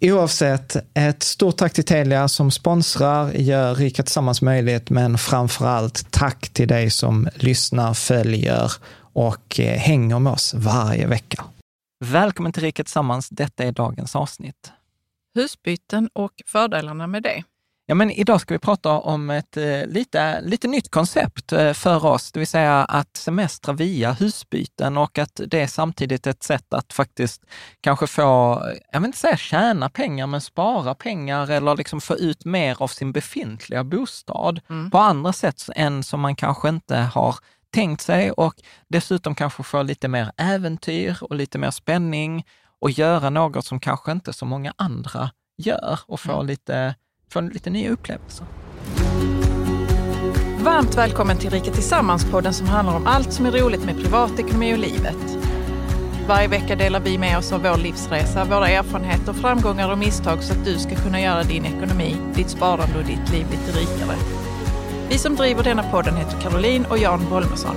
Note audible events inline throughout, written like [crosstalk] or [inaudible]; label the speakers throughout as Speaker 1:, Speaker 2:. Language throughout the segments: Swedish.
Speaker 1: Oavsett, ett stort tack till Telia som sponsrar, gör Rika Tillsammans möjligt, men framför allt tack till dig som lyssnar, följer och eh, hänger med oss varje vecka. Välkommen till Rika Tillsammans. Detta är dagens avsnitt.
Speaker 2: Husbyten och fördelarna med det.
Speaker 1: Ja, men idag ska vi prata om ett eh, lite, lite nytt koncept eh, för oss, det vill säga att semestra via husbyten och att det är samtidigt ett sätt att faktiskt kanske få, jag vill inte säga tjäna pengar, men spara pengar eller liksom få ut mer av sin befintliga bostad mm. på andra sätt än som man kanske inte har tänkt sig och dessutom kanske få lite mer äventyr och lite mer spänning och göra något som kanske inte så många andra gör och få mm. lite få lite nya upplevelser.
Speaker 2: Varmt välkommen till Rika Tillsammans-podden som handlar om allt som är roligt med privatekonomi och livet. Varje vecka delar vi med oss av vår livsresa, våra erfarenheter, framgångar och misstag så att du ska kunna göra din ekonomi, ditt sparande och ditt liv lite rikare. Vi som driver denna podden heter Caroline och Jan Bolmesson.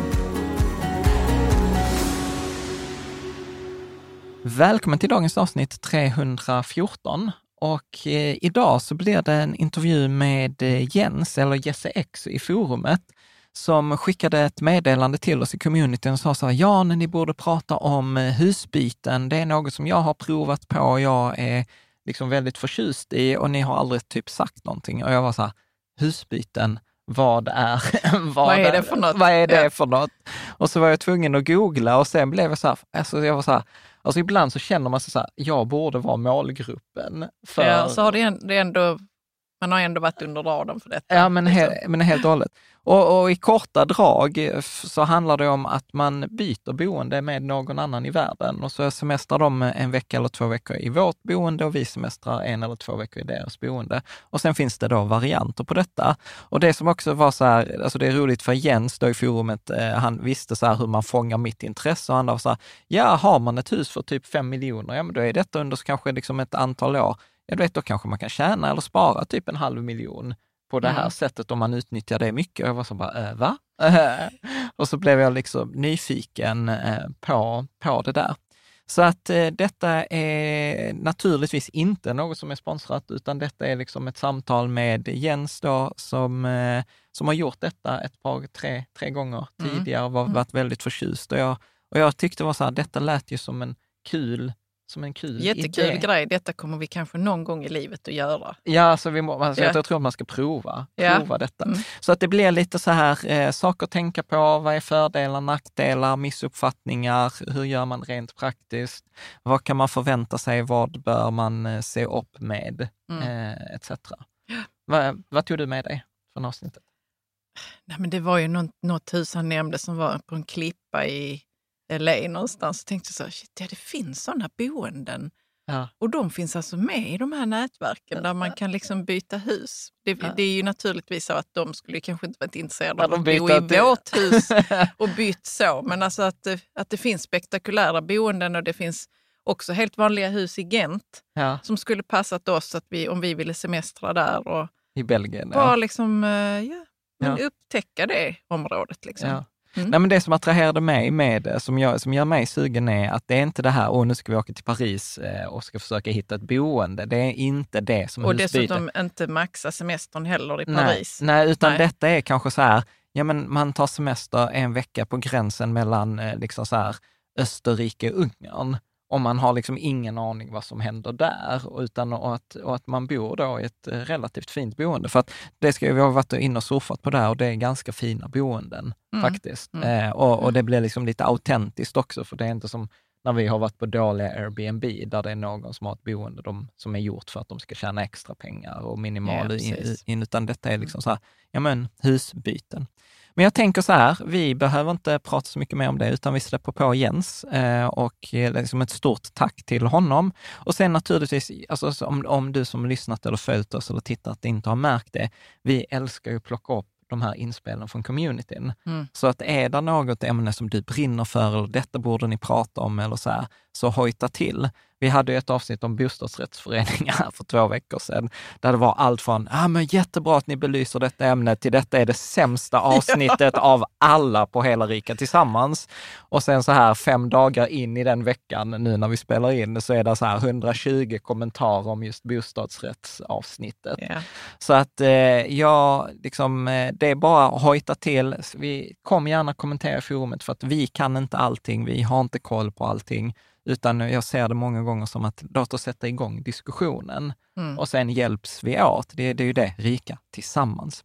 Speaker 1: Välkommen till dagens avsnitt 314 och eh, idag så blir det en intervju med eh, Jens, eller Jesse X i forumet, som skickade ett meddelande till oss i communityn och sa så här, Jan, ni borde prata om eh, husbyten. Det är något som jag har provat på och jag är liksom väldigt förtjust i och ni har aldrig typ sagt någonting. Och jag var så här, husbyten, vad är, [laughs]
Speaker 2: vad, vad är det för något?
Speaker 1: Vad är det ja. för något? Och så var jag tvungen att googla och sen blev jag så här, alltså jag var så här, Alltså ibland så känner man sig så här, jag borde vara målgruppen. För...
Speaker 2: Ja, så har det, det ändå, man har ändå varit under radarn för detta.
Speaker 1: Ja, men, he, liksom. men helt och hållet. Och, och, i korta drag eh, så handlar det om att man byter boende med någon annan i världen och så semestrar de en vecka eller två veckor i vårt boende och vi semestrar en eller två veckor i deras boende. Och sen finns det då varianter på detta. Och det som också var så här, alltså det är roligt för Jens då i forumet, eh, han visste så här hur man fångar mitt intresse och han var så här, ja, har man ett hus för typ fem miljoner, ja men då är detta under kanske liksom ett antal år, ja du vet, då kanske man kan tjäna eller spara typ en halv miljon på det här mm. sättet om man utnyttjar det mycket. Och jag var så bara, äh, va? [laughs] och så blev jag liksom nyfiken eh, på, på det där. Så att eh, detta är naturligtvis inte något som är sponsrat, utan detta är liksom ett samtal med Jens då, som, eh, som har gjort detta ett par, tre, tre gånger
Speaker 2: Mm.
Speaker 1: tidigare och var,
Speaker 2: Mm.
Speaker 1: varit väldigt förtjust. Och jag, och jag tyckte var så här, detta lät ju som en kul, som en kul
Speaker 2: Jättekul
Speaker 1: idé.
Speaker 2: grej. Detta kommer vi kanske någon gång i livet att göra.
Speaker 1: Ja, så vi må, alltså,
Speaker 2: Ja.
Speaker 1: jag tror att man ska prova,
Speaker 2: Ja.
Speaker 1: prova detta.
Speaker 2: Mm.
Speaker 1: Så att det blir lite så här, eh, saker att tänka på. Vad är fördelar, nackdelar, missuppfattningar? Hur gör man rent praktiskt? Vad kan man förvänta sig? Vad bör man eh, se upp med?
Speaker 2: Mm.
Speaker 1: Eh, etc. Vad, vad tog du med dig från avsnittet?
Speaker 2: Nej, men det var ju något, något hus han nämnde som var på en klippa i LA någonstans. Så tänkte jag så här, shit, ja, det finns sådana boenden.
Speaker 1: Ja.
Speaker 2: Och de finns alltså med i de här nätverken där man kan liksom byta hus. Det,
Speaker 1: Ja.
Speaker 2: det är ju naturligtvis så att de skulle kanske inte varit intresserade
Speaker 1: Ja,
Speaker 2: av att bo i vårt hus [laughs] och bytt så. Men alltså att, det- att det finns spektakulära boenden och det finns också helt vanliga hus i Gent
Speaker 1: ja,
Speaker 2: som skulle passat oss att vi, om vi ville semestra där och
Speaker 1: i Belgien.
Speaker 2: bara
Speaker 1: Ja.
Speaker 2: liksom eh, ja, men
Speaker 1: Ja.
Speaker 2: upptäcka det området. Liksom. Mm.
Speaker 1: Nej, men det som attraherade mig med det, som, som gör mig sugen är att det är inte det här, åh nu ska vi åka till Paris eh, och ska försöka hitta ett boende. Det är inte det som
Speaker 2: Och
Speaker 1: husbyte.
Speaker 2: dessutom inte maxa semestern heller i
Speaker 1: Nej,
Speaker 2: Paris.
Speaker 1: nej utan
Speaker 2: Nej.
Speaker 1: detta är kanske så här, ja men man tar semester en vecka på gränsen mellan eh, liksom så här, Österrike och Ungern. Och man har liksom ingen aning vad som händer där, utan och att, och att man bor då i ett eh, relativt fint boende. För att det ska vi ha varit inne och surfat på där och det är ganska fina boenden
Speaker 2: Mm.
Speaker 1: faktiskt.
Speaker 2: Mm.
Speaker 1: Eh, och, och det blir liksom lite autentiskt också, för det är inte som när vi har varit på dåliga Airbnb, där det är någon som har ett boende de, som är gjort för att de ska tjäna extra pengar och minimal
Speaker 2: Ja,
Speaker 1: in, in, utan detta är liksom så här, ja men husbyten. Men jag tänker så här, vi behöver inte prata så mycket mer om det, utan vi släpper på Jens eh, och eh, liksom ett stort tack till honom. Och sen naturligtvis, alltså, så om, om du som lyssnat eller följt oss eller tittat inte har märkt det, vi älskar ju att plocka upp de här inspelen från communityn.
Speaker 2: Mm.
Speaker 1: Så att är det något ämne som du brinner för eller detta borde ni prata om eller så här, så hojta till. Vi hade ett avsnitt om bostadsrättsföreningar [laughs] för två veckor sedan, där det var allt från, ah, men jättebra att ni belyser detta ämne, till detta är det sämsta [laughs] avsnittet av alla på hela Rika Tillsammans. Och sen så här fem dagar in i den veckan, nu när vi spelar in, så är det så här 120 kommentarer om just bostadsrättsavsnittet.
Speaker 2: Ja.
Speaker 1: Så att eh, jag, liksom, eh, det är bara att hojta till. Vi, kom gärna kommentera i forumet för att vi kan inte allting, vi har inte koll på allting, utan jag ser det många gånger som att låt oss sätta igång diskussionen
Speaker 2: Mm.
Speaker 1: och sen hjälps vi åt. Det, det är ju det, rika tillsammans.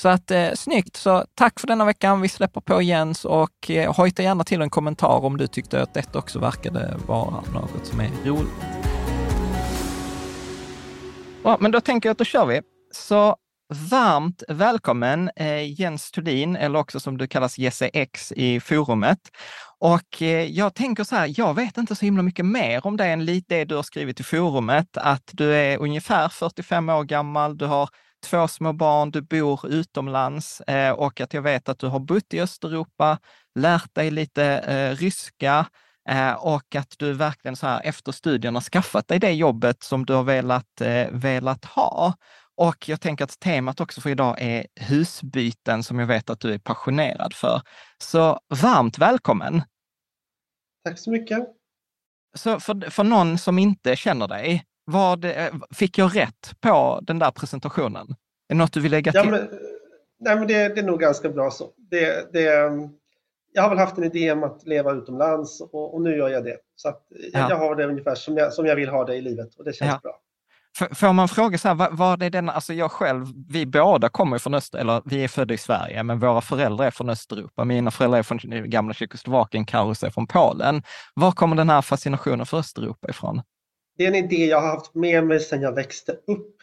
Speaker 1: Så att eh, snyggt, så tack för denna veckan. Vi släpper på Jens och eh, hojta gärna till en kommentar om du tyckte att detta också verkade vara något som är roligt. Ja, men då tänker jag att då kör vi. Så varmt välkommen eh, Jens Thulin, eller också som du kallas Jesse X i forumet. Och eh, jag tänker så här, jag vet inte så himla mycket mer om det än lite det du har skrivit i forumet, att du är ungefär 45 år gammal, du har två små barn, du bor utomlands eh, och att jag vet att du har bott i Östeuropa, lärt dig lite eh, ryska och att du verkligen så här efter studierna skaffat dig det jobbet som du har velat, velat ha. Och jag tänker att temat också för idag är husbyten som jag vet att du är passionerad för. Så varmt välkommen!
Speaker 3: Tack så mycket.
Speaker 1: Så för, för någon som inte känner dig, vad, eh, fick jag rätt på den där presentationen? Är det något du vill lägga
Speaker 3: Ja,
Speaker 1: till?
Speaker 3: men, nej, men det, det är nog ganska bra så. Det, det, jag har väl haft en idé om att leva utomlands och, och nu gör jag det. Så
Speaker 1: Ja.
Speaker 3: jag har det ungefär som jag, som jag vill ha det i livet och det känns
Speaker 1: Ja.
Speaker 3: bra.
Speaker 1: Får man fråga så här, vad, vad är den, alltså jag själv, vi båda kommer från Öst, eller vi är födda i Sverige, men våra föräldrar är från Östeuropa. Mina föräldrar är från gamla Tjeckoslovakien, Karus är från Polen. Var kommer den här fascinationen för Östeuropa ifrån?
Speaker 3: Det är en idé jag har haft med mig sedan jag växte upp.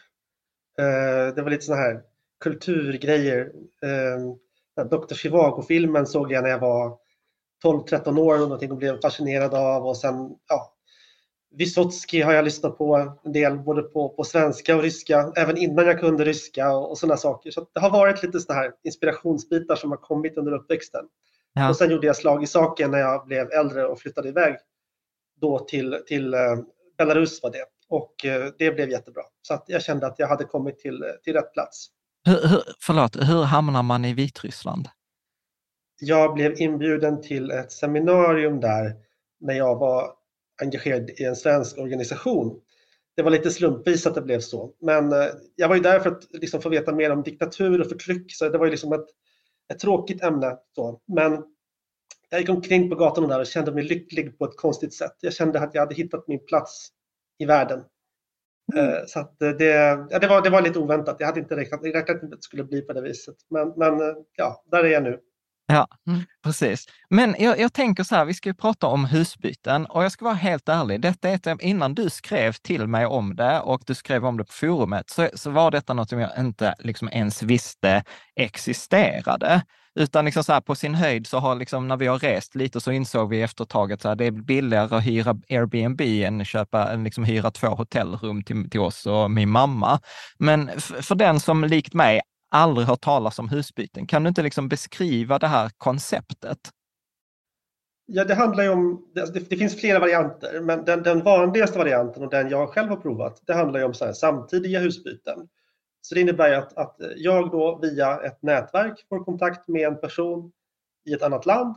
Speaker 3: Eh, det var lite sådana här kulturgrejer. Eh, Dr. Chivago-filmen såg jag när jag var 12-13 år och någonting och blev fascinerad av och sen ja, Vysotsky har jag lyssnat på en del både på, på svenska och ryska, även innan jag kunde ryska och, och sådana saker. Så det har varit lite sådana här inspirationsbitar som har kommit under uppväxten.
Speaker 1: Ja.
Speaker 3: Och sen gjorde jag slag i saken när jag blev äldre och flyttade iväg då till, till eh, Belarus var det. Och eh, det blev jättebra. Så jag kände att jag hade kommit till, till rätt plats.
Speaker 1: Hur, hur, förlåt, hur hamnar man i Vitryssland?
Speaker 3: Jag blev inbjuden till ett seminarium där när jag var engagerad i en svensk organisation. Det var lite slumpvis att det blev så. Men eh, jag var ju där för att liksom få veta mer om diktatur och förtryck, så det var ju liksom ett, ett tråkigt ämne. Så. Men jag gick omkring på gatorna där och kände mig lycklig på ett konstigt sätt. Jag kände att jag hade hittat min plats i världen. Mm. Så det, ja, det, var, det var lite oväntat. Jag hade inte räknat, räknat med att det skulle bli på det viset. Men, men ja, där är jag nu.
Speaker 1: Ja, mm. precis. Men jag, jag, tänker så här, vi ska ju prata om husbyten och jag ska vara helt ärlig, detta är innan du skrev till mig om det och du skrev om det på forumet, så, så var detta något som jag inte liksom ens visste existerade. Utan liksom så här, på sin höjd så har liksom, när vi har rest lite så insåg vi efter ett tag att så här, det är billigare att hyra Airbnb än köpa, än liksom hyra två hotellrum till, till oss och min mamma. Men för den som likt mig aldrig hört talas om husbyten, kan du inte liksom beskriva det här konceptet?
Speaker 3: Ja, det handlar ju om, alltså, det, det finns flera varianter, men den, den, vanligaste varianten och den jag själv har provat, det handlar ju om så här, samtidiga husbyten. Så det innebär att, att jag då via ett nätverk får kontakt med en person i ett annat land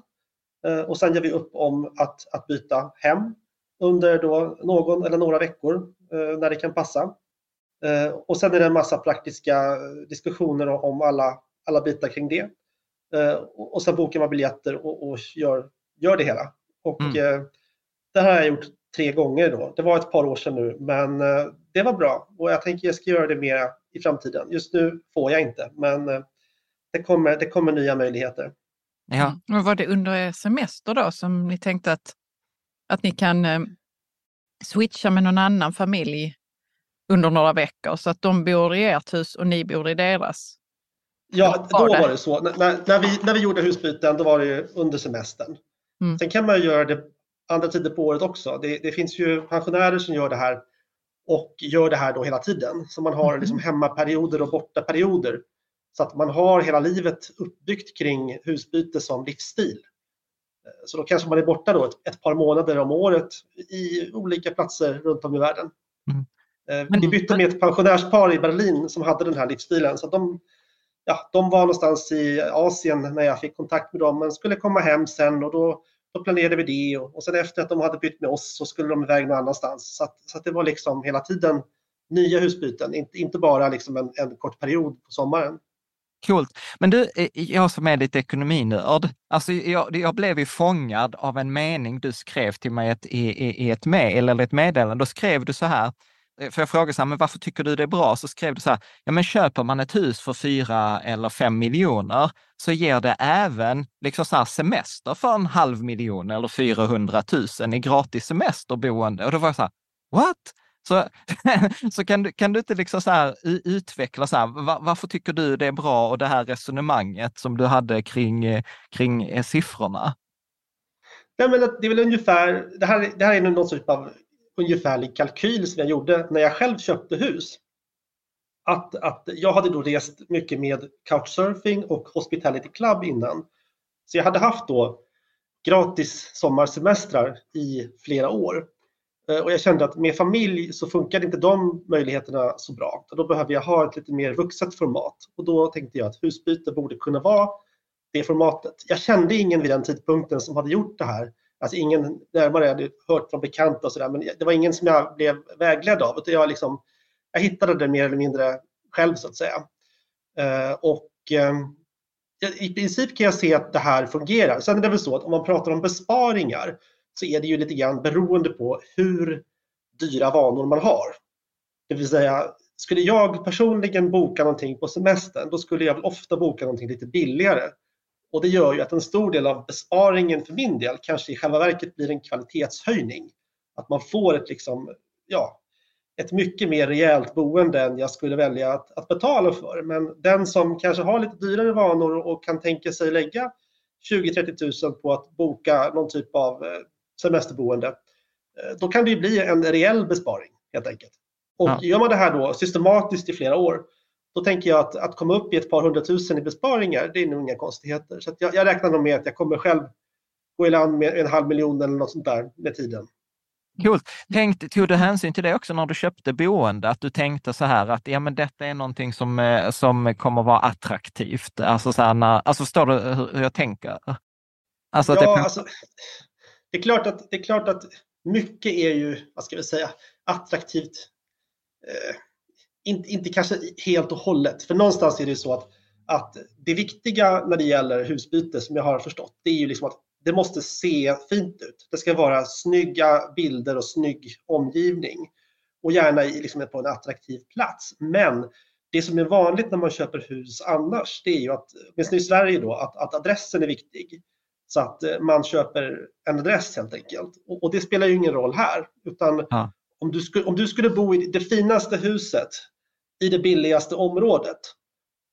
Speaker 3: eh, och sen gör vi upp om att, att byta hem under då någon eller några veckor eh, när det kan passa. Eh, och sen är det en massa praktiska diskussioner om alla, alla bitar kring det. Och sen bokar man biljetter och, och gör, gör det hela. Och mm. det här har jag gjort tre gånger då. Det var ett par år sedan nu, men det var bra och jag tänker jag ska göra det mer i framtiden. Just nu får jag inte, men eh, det kommer, det kommer nya möjligheter.
Speaker 2: Ja. Och var det under semester då som ni tänkte att, att ni kan eh, switcha med någon annan familj under några veckor så att de bor i ert hus och ni bor i deras?
Speaker 3: Ja, då var det så. När, när, vi, när vi gjorde husbyten, då var det under semestern. Mm. Sen kan man göra det andra tider på året också. Det, det, finns ju pensionärer som gör det här och gör det här då hela tiden. Så man har liksom mhm. hemmaperioder och bortaperioder. Så att man har hela livet uppbyggt kring husbyte som livsstil. Så då kanske man är borta då ett, ett par månader om året i olika platser runt om i världen. Mm. Eh, vi bytte med ett pensionärspar i Berlin som hade den här livsstilen. Så de, ja, de var någonstans i Asien när jag fick kontakt med dem men skulle komma hem sen och då då planerade vi det och, och sen efter att de hade bytt med oss så skulle de iväg någon annanstans. Så, att, så att det var liksom hela tiden nya husbyten, inte, inte bara liksom en, en kort period på sommaren.
Speaker 1: Coolt. Men du, eh, jag som är lite ekonominörd, alltså jag, jag blev ju fångad av en mening du skrev till mig ett, i, i, ett mejl eller ett meddelande. Då skrev du så här, Eh, för jag frågade så här, men varför tycker du det är bra? Så skrev du så här, ja men köper man ett hus för fyra eller fem miljoner så ger det även liksom så här semester för en halv miljon eller 400 000 i gratis semesterboende. Och då var jag så här, what? Så, [laughs] så kan, du, kan du inte liksom så här utveckla, så här, var, varför tycker du det är bra och det här resonemanget som du hade kring, kring eh, siffrorna?
Speaker 3: Nej, men det är väl ungefär, det här, det här är någon typ av ungefärlig kalkyl som jag gjorde när jag själv köpte hus. Att, att jag hade då rest mycket med Couchsurfing och Hospitality Club innan. Så jag hade haft då gratis sommarsemestrar i flera år. Eh, och jag kände att med familj så funkade inte de möjligheterna så bra. Då behöver jag ha ett lite mer vuxet format. Och då tänkte jag att husbyte borde kunna vara det formatet. Jag kände ingen vid den tidpunkten som hade gjort det här Alltså ingen närmare jag hade hört från bekanta och sådär, men det var ingen som jag blev vägledd av. Utan jag, liksom, jag hittade det mer eller mindre själv så att säga. Eh, och eh, i princip kan jag se att det här fungerar. Sen är det väl så att om man pratar om besparingar så är det ju lite grann beroende på hur dyra vanor man har. Det vill säga, skulle jag personligen boka någonting på semestern, då skulle jag ofta boka någonting lite billigare och det gör ju att en stor del av besparingen för min del kanske i själva verket blir en kvalitetshöjning. Att man får ett, liksom, ja, ett mycket mer rejält boende än jag skulle välja att, att betala för. Men den som kanske har lite dyrare vanor och kan tänka sig lägga 20-30 000 på att boka någon typ av eh, semesterboende, eh, då kan det bli en reell besparing helt enkelt. Och ja. gör man det här då systematiskt i flera år då tänker jag att, att komma upp i ett par hundratusen i besparingar, det är nog inga konstigheter. Så jag, jag räknar nog med att jag kommer själv gå i land med en halv miljon eller något sånt där med tiden.
Speaker 1: Coolt. Tänkt, tog du hänsyn till det också när du köpte boende? Att du tänkte så här att ja, men detta är någonting som, eh, som kommer vara attraktivt? Alltså, så när, alltså förstår du hur jag tänker?
Speaker 3: Alltså, ja, det... Alltså, det är klart att, det är klart att mycket är ju, vad ska vi säga, attraktivt. Eh, inte, inte kanske helt och hållet, för någonstans är det ju så att, att det viktiga när det gäller husbyte som jag har förstått, det är ju liksom att det måste se fint ut. Det ska vara snygga bilder och snygg omgivning och gärna liksom på en attraktiv plats. Men det som är vanligt när man köper hus annars, det är ju att, åtminstone i Sverige då, att, att adressen är viktig. Så att eh, man köper en adress helt enkelt. Och, och det spelar ju ingen roll här. Utan ja om, du skulle, om du skulle bo i det finaste huset i det billigaste området,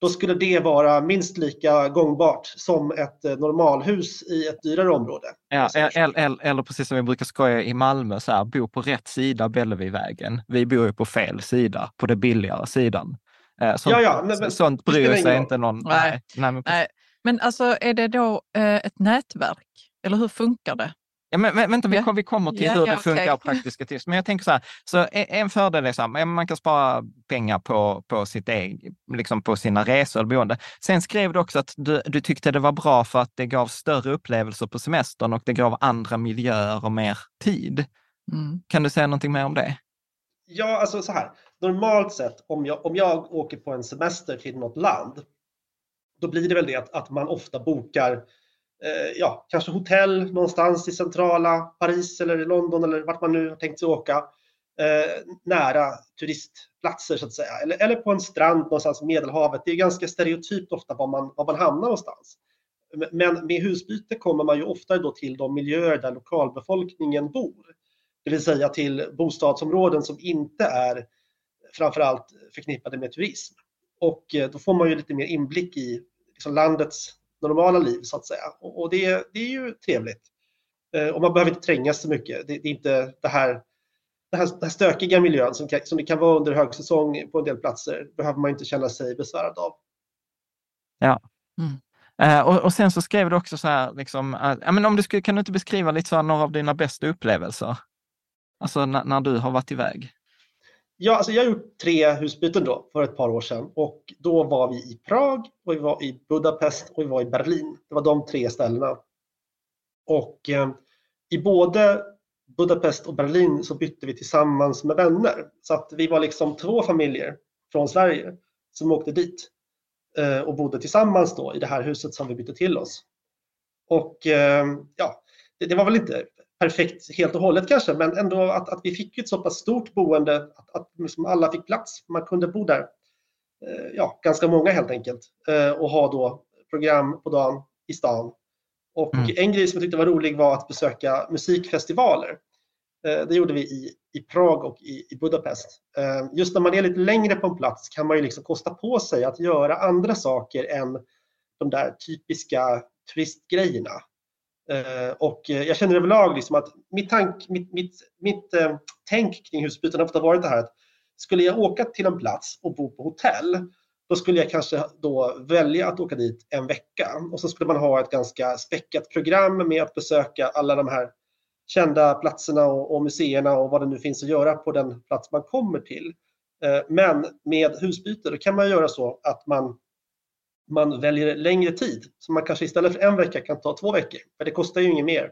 Speaker 3: då skulle det vara minst lika gångbart som ett eh, normalhus i ett dyrare område.
Speaker 1: Ja, eller, precis som vi brukar skoja i Malmö, så här, bo på rätt sida Bellevuevägen. Vi bor ju på fel sida, på den billigare sidan. Eh, sånt, ja, ja, men, sånt bryr sig inte någon.
Speaker 2: Nej, nej, men, nej. men alltså är det då eh, ett nätverk? Eller hur funkar det?
Speaker 1: Ja, men, men vänta, vi, vi kommer till ja, hur det funkar okay. praktiska tips. Men jag tänker så här, så en fördel är så här, man kan spara pengar på, på, sitt egen, liksom på sina resor eller boende. Sen skrev du också att du, du tyckte det var bra för att det gav större upplevelser på semestern och det gav andra miljöer och mer tid. Mm. Kan du säga någonting mer om det?
Speaker 3: Ja, alltså så här. Normalt sett om jag, om jag åker på en semester till något land, då blir det väl det att, att man ofta bokar eh, Eh, ja, kanske hotell någonstans i centrala Paris eller London eller vart man nu har tänkt sig åka. Eh, nära turistplatser så att säga. Eller, eller på en strand någonstans i Medelhavet. Det är ganska stereotypt ofta var man, var man hamnar någonstans. Men med husbyte kommer man ju ofta då till de miljöer där lokalbefolkningen bor. Det vill säga till bostadsområden som inte är framförallt förknippade med turism. Och eh, då får man ju lite mer inblick i liksom landets normala liv så att säga. Och det, det är ju trevligt. Eh, och man behöver inte trängas så mycket. Det, det är inte det här, det här, den här stökiga miljön som, kan, som det kan vara under högsäsong på en del platser behöver man inte känna sig besvärad av.
Speaker 1: Ja. Mm. Uh, och, och, sen så skrev du också så här, liksom, uh, ja, men om du skulle, kan du inte beskriva lite så här, några av dina bästa upplevelser? Alltså när du har varit iväg?
Speaker 3: Ja, alltså jag har gjort tre husbyten då för ett par år sedan och då var vi i Prag och vi var i Budapest och vi var i Berlin. Det var de tre ställena. Och eh, i både Budapest och Berlin så bytte vi tillsammans med vänner. Så att vi var liksom två familjer från Sverige som åkte dit eh, och bodde tillsammans då i det här huset som vi bytte till oss. Och eh, ja, det, det var väl inte perfekt helt och hållet kanske, men ändå att, att vi fick ett så pass stort boende att, att liksom alla fick plats. Man kunde bo där, eh, ja, ganska många helt enkelt, eh, och ha då program på dagen i stan. Och mm. en grej som jag tyckte var rolig var att besöka musikfestivaler. Eh, det gjorde vi i, i Prag och i, i Budapest. Just när man är lite längre på en plats kan man ju liksom kosta på sig att göra andra saker än de där typiska turistgrejerna. Eh, och eh, jag känner överlag liksom att mitt, tank, mitt, mitt, mitt eh, tänk kring husbyten har ofta varit det här att skulle jag åka till en plats och bo på hotell, då skulle jag kanske då välja att åka dit en vecka och så skulle man ha ett ganska späckat program med att besöka alla de här kända platserna och, och museerna och vad det nu finns att göra på den plats man kommer till. Eh, men med husbyte då kan man göra så att man man väljer längre tid. Så man kanske istället för en vecka kan ta två veckor, för det kostar ju inget mer.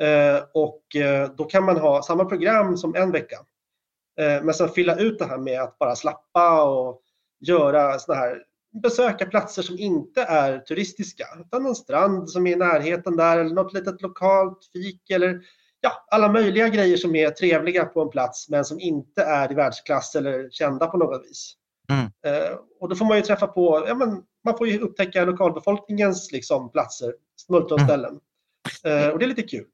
Speaker 3: Eh, och eh, då kan man ha samma program som en vecka. Eh, men sen fylla ut det här med att bara slappa och göra såna här besöka platser som inte är turistiska, utan någon strand som är i närheten där eller något litet lokalt fik eller ja, alla möjliga grejer som är trevliga på en plats men som inte är i världsklass eller kända på något vis. Mm. och då får man ju träffa på, ja, men man får ju upptäcka lokalbefolkningens liksom, platser, smultronställen. Mm. och det är lite kul.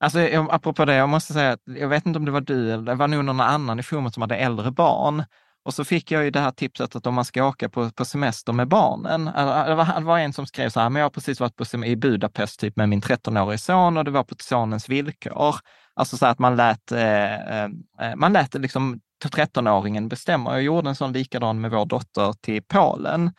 Speaker 1: Alltså, apropå det, jag måste säga att jag vet inte om det var du eller det var nog någon annan i forumet som hade äldre barn. Och så fick jag ju det här tipset att om man ska åka på, på semester med barnen, det var, det var en som skrev så här, men jag har precis varit på, i Budapest typ med min 13-årige son och det var på sonens villkor. Alltså så att man lät, eh, eh, man lät liksom 13-åringen bestämma. Jag gjorde en sån likadan med vår dotter till Polen.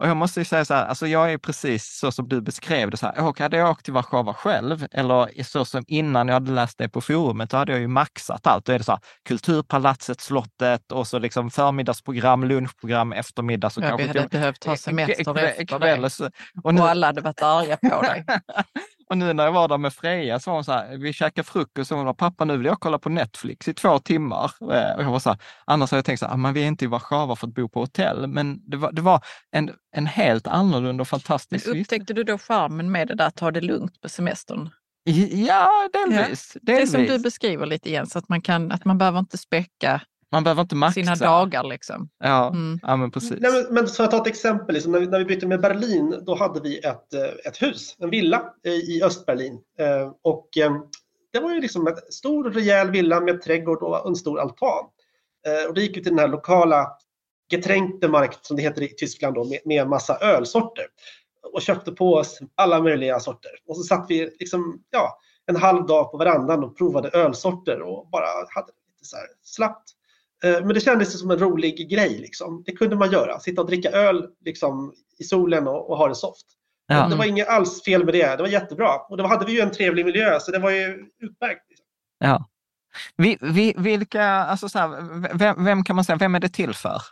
Speaker 1: Och jag måste ju säga så här, alltså jag är precis så som du beskrev det, så här, och hade jag åkt till Warszawa själv, eller så som innan jag hade läst det på forumet, då hade jag ju maxat allt. Då är det så här, Kulturpalatset, slottet och så liksom förmiddagsprogram, lunchprogram, eftermiddags och
Speaker 2: ja, kanske... Vi hade behövt ta semester efter det. Och, och alla hade varit arga på dig. [laughs]
Speaker 1: Och nu när jag var där med Freja så var hon så här, vi käkade frukost och hon var pappa nu vill jag kolla på Netflix i två timmar. Eh, och jag var så här, annars har jag tänkt så här, ah, men vi är inte i Warszawa för att bo på hotell. Men det var, det var en, en helt annorlunda och fantastisk
Speaker 2: Men upptäckte du då charmen med det där att ta det lugnt på semestern?
Speaker 1: Ja, delvis.
Speaker 2: Det
Speaker 1: delvis.
Speaker 2: är som du beskriver lite igen, så att man, kan, att man behöver inte späcka
Speaker 1: Man behöver inte maxa.
Speaker 2: sina dagar. Liksom.
Speaker 1: Ja,
Speaker 2: Mm.
Speaker 1: ja men precis.
Speaker 3: Nej, men, men för att ta ett exempel, liksom, när, vi, när vi bytte med Berlin, då hade vi ett, eh, ett hus, en villa i, i Östberlin. Eh, och eh, det var ju liksom en stor rejäl villa med trädgård och en stor altan. Eh, och det gick ju till den här lokala Getränkte Markt, som det heter i Tyskland, då, med, med massa ölsorter. Och köpte på oss alla möjliga sorter. Och så satt vi liksom, ja, en halv dag på verandan och provade ölsorter och bara hade lite så här slappt. Eh, Men det kändes som en rolig grej. Liksom. Det kunde man göra. Sitta och dricka öl liksom, i solen och, och ha det soft.
Speaker 1: Ja.
Speaker 3: Det var inget alls fel med det. Det var jättebra. Och då hade vi ju en trevlig miljö, så det var ju utmärkt. Liksom.
Speaker 1: Ja. Vi, vi, vilka, alltså så här, vem, vem kan man säga, vem är det till för?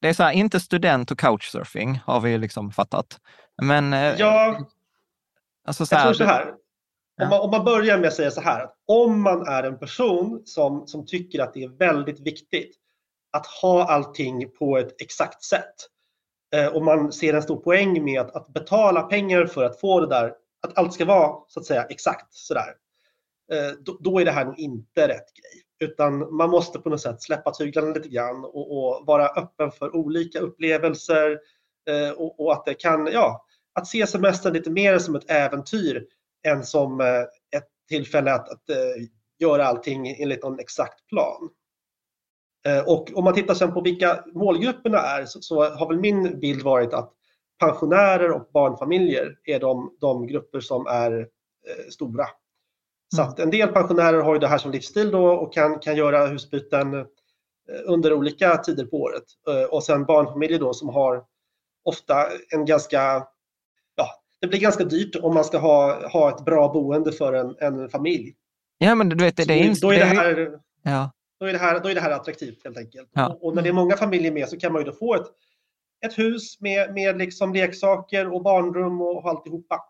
Speaker 1: Det är så här, inte student och couchsurfing har vi liksom fattat. Men eh,
Speaker 3: Ja,
Speaker 1: alltså så
Speaker 3: jag
Speaker 1: här,
Speaker 3: tror så här. Om man, om man börjar med att säga så här. Att om man är en person som, som tycker att det är väldigt viktigt att ha allting på ett exakt sätt. Eh, och man ser en stor poäng med att, att betala pengar för att få det där, att allt ska vara så att säga exakt sådär. Eh, då, då är det här nog inte rätt grej. Utan man måste på något sätt släppa tyglarna lite grann och, och vara öppen för olika upplevelser. Eh, och, och att det kan, ja, att se semestern lite mer som ett äventyr än som eh, ett tillfälle att, att eh, göra allting enligt någon exakt plan. Eh, Och om man tittar sen på vilka målgrupperna är så, så har väl min bild varit att pensionärer och barnfamiljer är de, de grupper som är eh, stora. Så att en del pensionärer har ju det här som livsstil då och kan, kan göra husbyten under olika tider på året. Och sen barnfamiljer då som har ofta en ganska, det blir ganska dyrt om man ska ha, ha ett bra boende för en, en familj.
Speaker 1: ja men du vet, det, det, är,
Speaker 3: då, är det
Speaker 1: det är-
Speaker 3: här,
Speaker 1: ja.
Speaker 3: då, är det här, då är det här attraktivt helt enkelt.
Speaker 1: Ja.
Speaker 3: Och, och när det är många familjer med så kan man ju då få ett, ett hus med, med liksom leksaker och barnrum och alltihopa.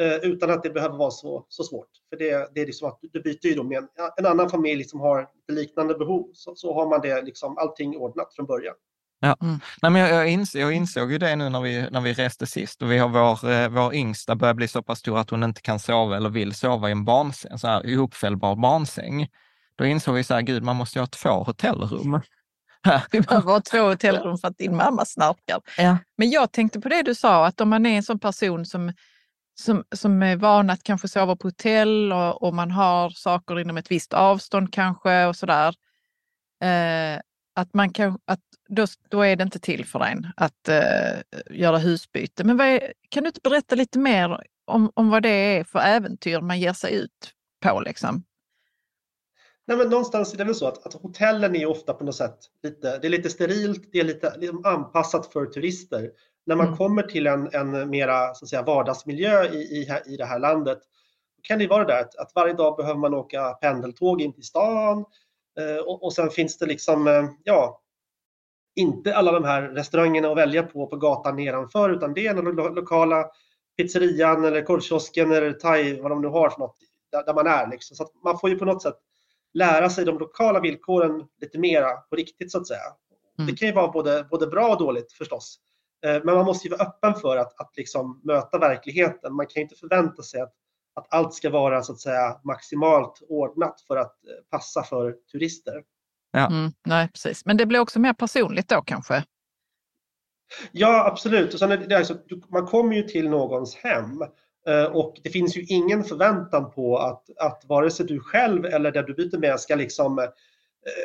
Speaker 3: Eh, utan att det behöver vara så, så svårt. För det, det är liksom att du byter ju då med en, en annan familj som har liknande behov. Så, så har man det liksom allting ordnat från början.
Speaker 1: Nej, men jag, jag, ins, jag insåg ju det nu när vi, när vi reste sist och vi har vår, eh, vår yngsta börjar bli så pass stor att hon inte kan sova eller vill sova i en barnsäng, så här ihopfällbar barnsäng. Då insåg vi så här, gud man måste ju ha två hotellrum. [laughs]
Speaker 2: Vi behöver ha två hotellrum för att din mamma snarkar.
Speaker 1: Ja.
Speaker 2: Men jag tänkte på det du sa, att om man är en sån person som, som, som är van att kanske sova på hotell och, och man har saker inom ett visst avstånd kanske och sådär. Eh, att man kan, att då, då är det inte till för en att eh, göra husbyte. Men är, kan du inte berätta lite mer om, om vad det är för äventyr man ger sig ut på? Liksom?
Speaker 3: Nej, men någonstans är det väl så att, att hotellen är ofta på något sätt lite, det är lite sterilt, det är lite liksom anpassat för turister. När man
Speaker 2: Mm.
Speaker 3: kommer till en, en mera så att säga, vardagsmiljö i, i, i det här landet kan det vara det där att, att varje dag behöver man åka pendeltåg in till stan och, och sen finns det liksom, eh, ja, inte alla de här restaurangerna att välja på på gatan nedanför utan det är den lo- lokala pizzerian eller korvkiosken eller thai, vad de nu har för något, där, där man är. Liksom. Så man får ju på något sätt lära sig de lokala villkoren lite mera på riktigt så att säga.
Speaker 2: Mm.
Speaker 3: Det kan ju vara både, både bra och dåligt förstås. Eh, Men man måste ju vara öppen för att, att liksom möta verkligheten. Man kan ju inte förvänta sig att, att allt ska vara så att säga maximalt ordnat för att eh, passa för turister.
Speaker 2: Mm, nej, precis. Men det blir också mer personligt då kanske?
Speaker 3: Ja, absolut. Och sen är det, det alltså, man kommer ju till någons hem eh, och det finns ju ingen förväntan på att, att vare sig du själv eller där du byter med ska liksom, eh,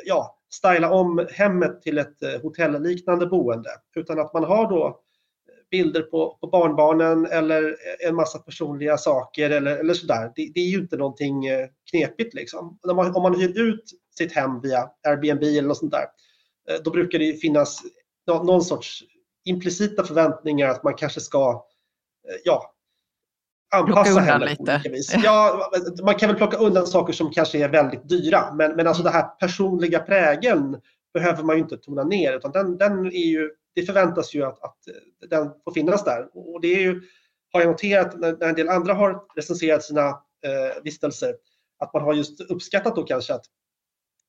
Speaker 3: ja, styla om hemmet till ett hotellliknande boende. Utan att man har då bilder på, på barnbarnen eller en massa personliga saker eller, eller sådär. Det, det är ju inte någonting eh, knepigt liksom. När man, om man hyr ut sitt hem via Airbnb eller något sånt där, eh, då brukar det finnas nå- någon sorts implicita förväntningar att man kanske ska, eh, ja, anpassa hemmet på olika vis. Ja, man kan väl plocka undan saker som kanske är väldigt dyra, men, men alltså den här personliga prägeln behöver man ju inte tona ner, utan den, den är ju, det förväntas ju att, att den får finnas där. Och det är ju, har jag noterat när, när en del andra har recenserat sina eh, vistelser att man har just uppskattat då kanske att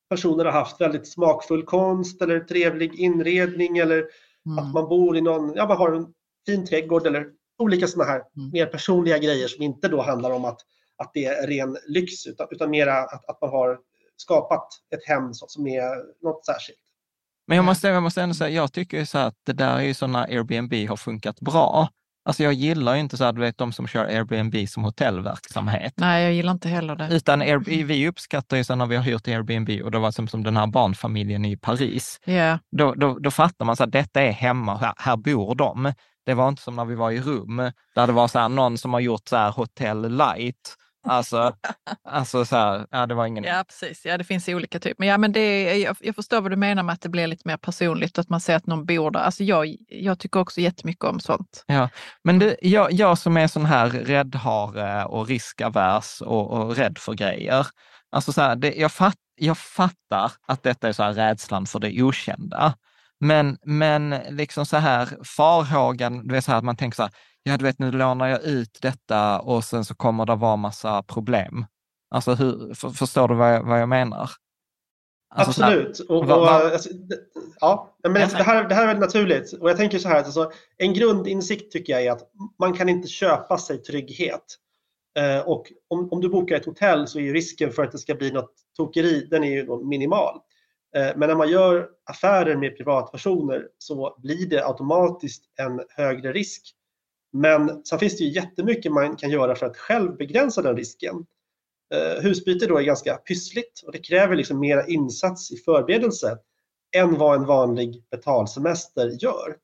Speaker 3: personer har haft väldigt smakfull konst eller trevlig inredning eller mm. att man bor i någon, ja man har en fin trädgård eller olika sådana här mm. mer personliga grejer som inte då handlar om att, att det är ren lyx utan, utan mera att, att man har skapat ett hem som är något särskilt.
Speaker 1: Men jag måste, jag måste ändå säga, jag tycker så att det där är ju så när Airbnb har funkat bra. Alltså jag gillar ju inte så här, du vet de som kör Airbnb som hotellverksamhet.
Speaker 2: Nej, jag gillar inte heller det.
Speaker 1: Utan Airbnb, vi uppskattar ju så när vi har hyrt Airbnb och det var som, som den här barnfamiljen i Paris.
Speaker 2: Yeah.
Speaker 1: Då, då, då fattar man att detta är hemma, här, här bor de. Det var inte som när vi var i rum, där det var så här, någon som har gjort så här hotell light Alltså, alltså så här, ja det var ingen...
Speaker 2: Ja, precis. Ja, det finns olika typer. Men, ja, men det, jag, jag förstår vad du menar med att det blir lite mer personligt, att man ser att någon bor där. Alltså jag, jag tycker också jättemycket om sånt.
Speaker 1: Ja, men det, jag, jag som är sån här räddhare och riskavers och, och rädd för grejer. Alltså så här, det, jag, fatt, jag fattar att detta är så här rädslan för det okända. Men, men liksom så här farhågan, du vet så här att man tänker så här, ja du vet nu lånar jag ut detta och sen så kommer det vara massa problem. Alltså hur, för, förstår du vad jag, vad jag menar?
Speaker 3: Alltså, Absolut. Och, och, va, alltså, ja, men det, här, det här är väldigt naturligt. Och jag tänker så här, alltså, en grundinsikt tycker jag är att man kan inte köpa sig trygghet. Eh, och om, om du bokar ett hotell så är risken för att det ska bli något tokeri, den är ju minimal. Eh, men när man gör affärer med privatpersoner så blir det automatiskt en högre risk men sen finns det ju jättemycket man kan göra för att själv begränsa den risken. Eh, husbyte då är ganska pyssligt och det kräver liksom mera insats i förberedelse än vad en vanlig betalsemester gör.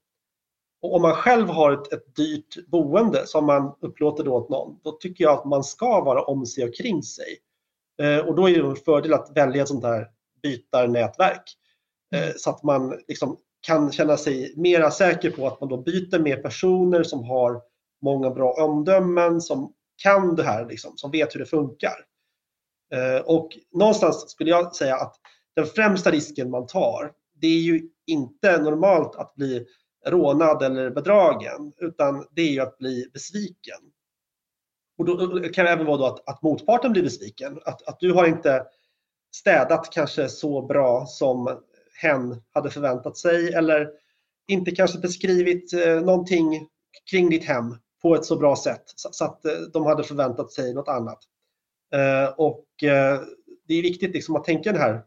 Speaker 3: Och om man själv har ett, ett dyrt boende som man upplåter då åt någon, då tycker jag att man ska vara om sig och kring sig. Eh, och då är det en fördel att välja ett sånt här bytarnätverk eh, så att man liksom kan känna sig mera säker på att man då byter med personer som har många bra omdömen, som kan det här, liksom, som vet hur det funkar. Eh, och någonstans skulle jag säga att den främsta risken man tar, det är ju inte normalt att bli rånad eller bedragen, utan det är ju att bli besviken. Och då eh, kan det även vara då att, att motparten blir besviken, att, att du har inte städat kanske så bra som hen hade förväntat sig eller inte kanske beskrivit eh, någonting kring ditt hem på ett så bra sätt så att eh, de hade förväntat sig något annat. Eh, och det är viktigt liksom att tänka den här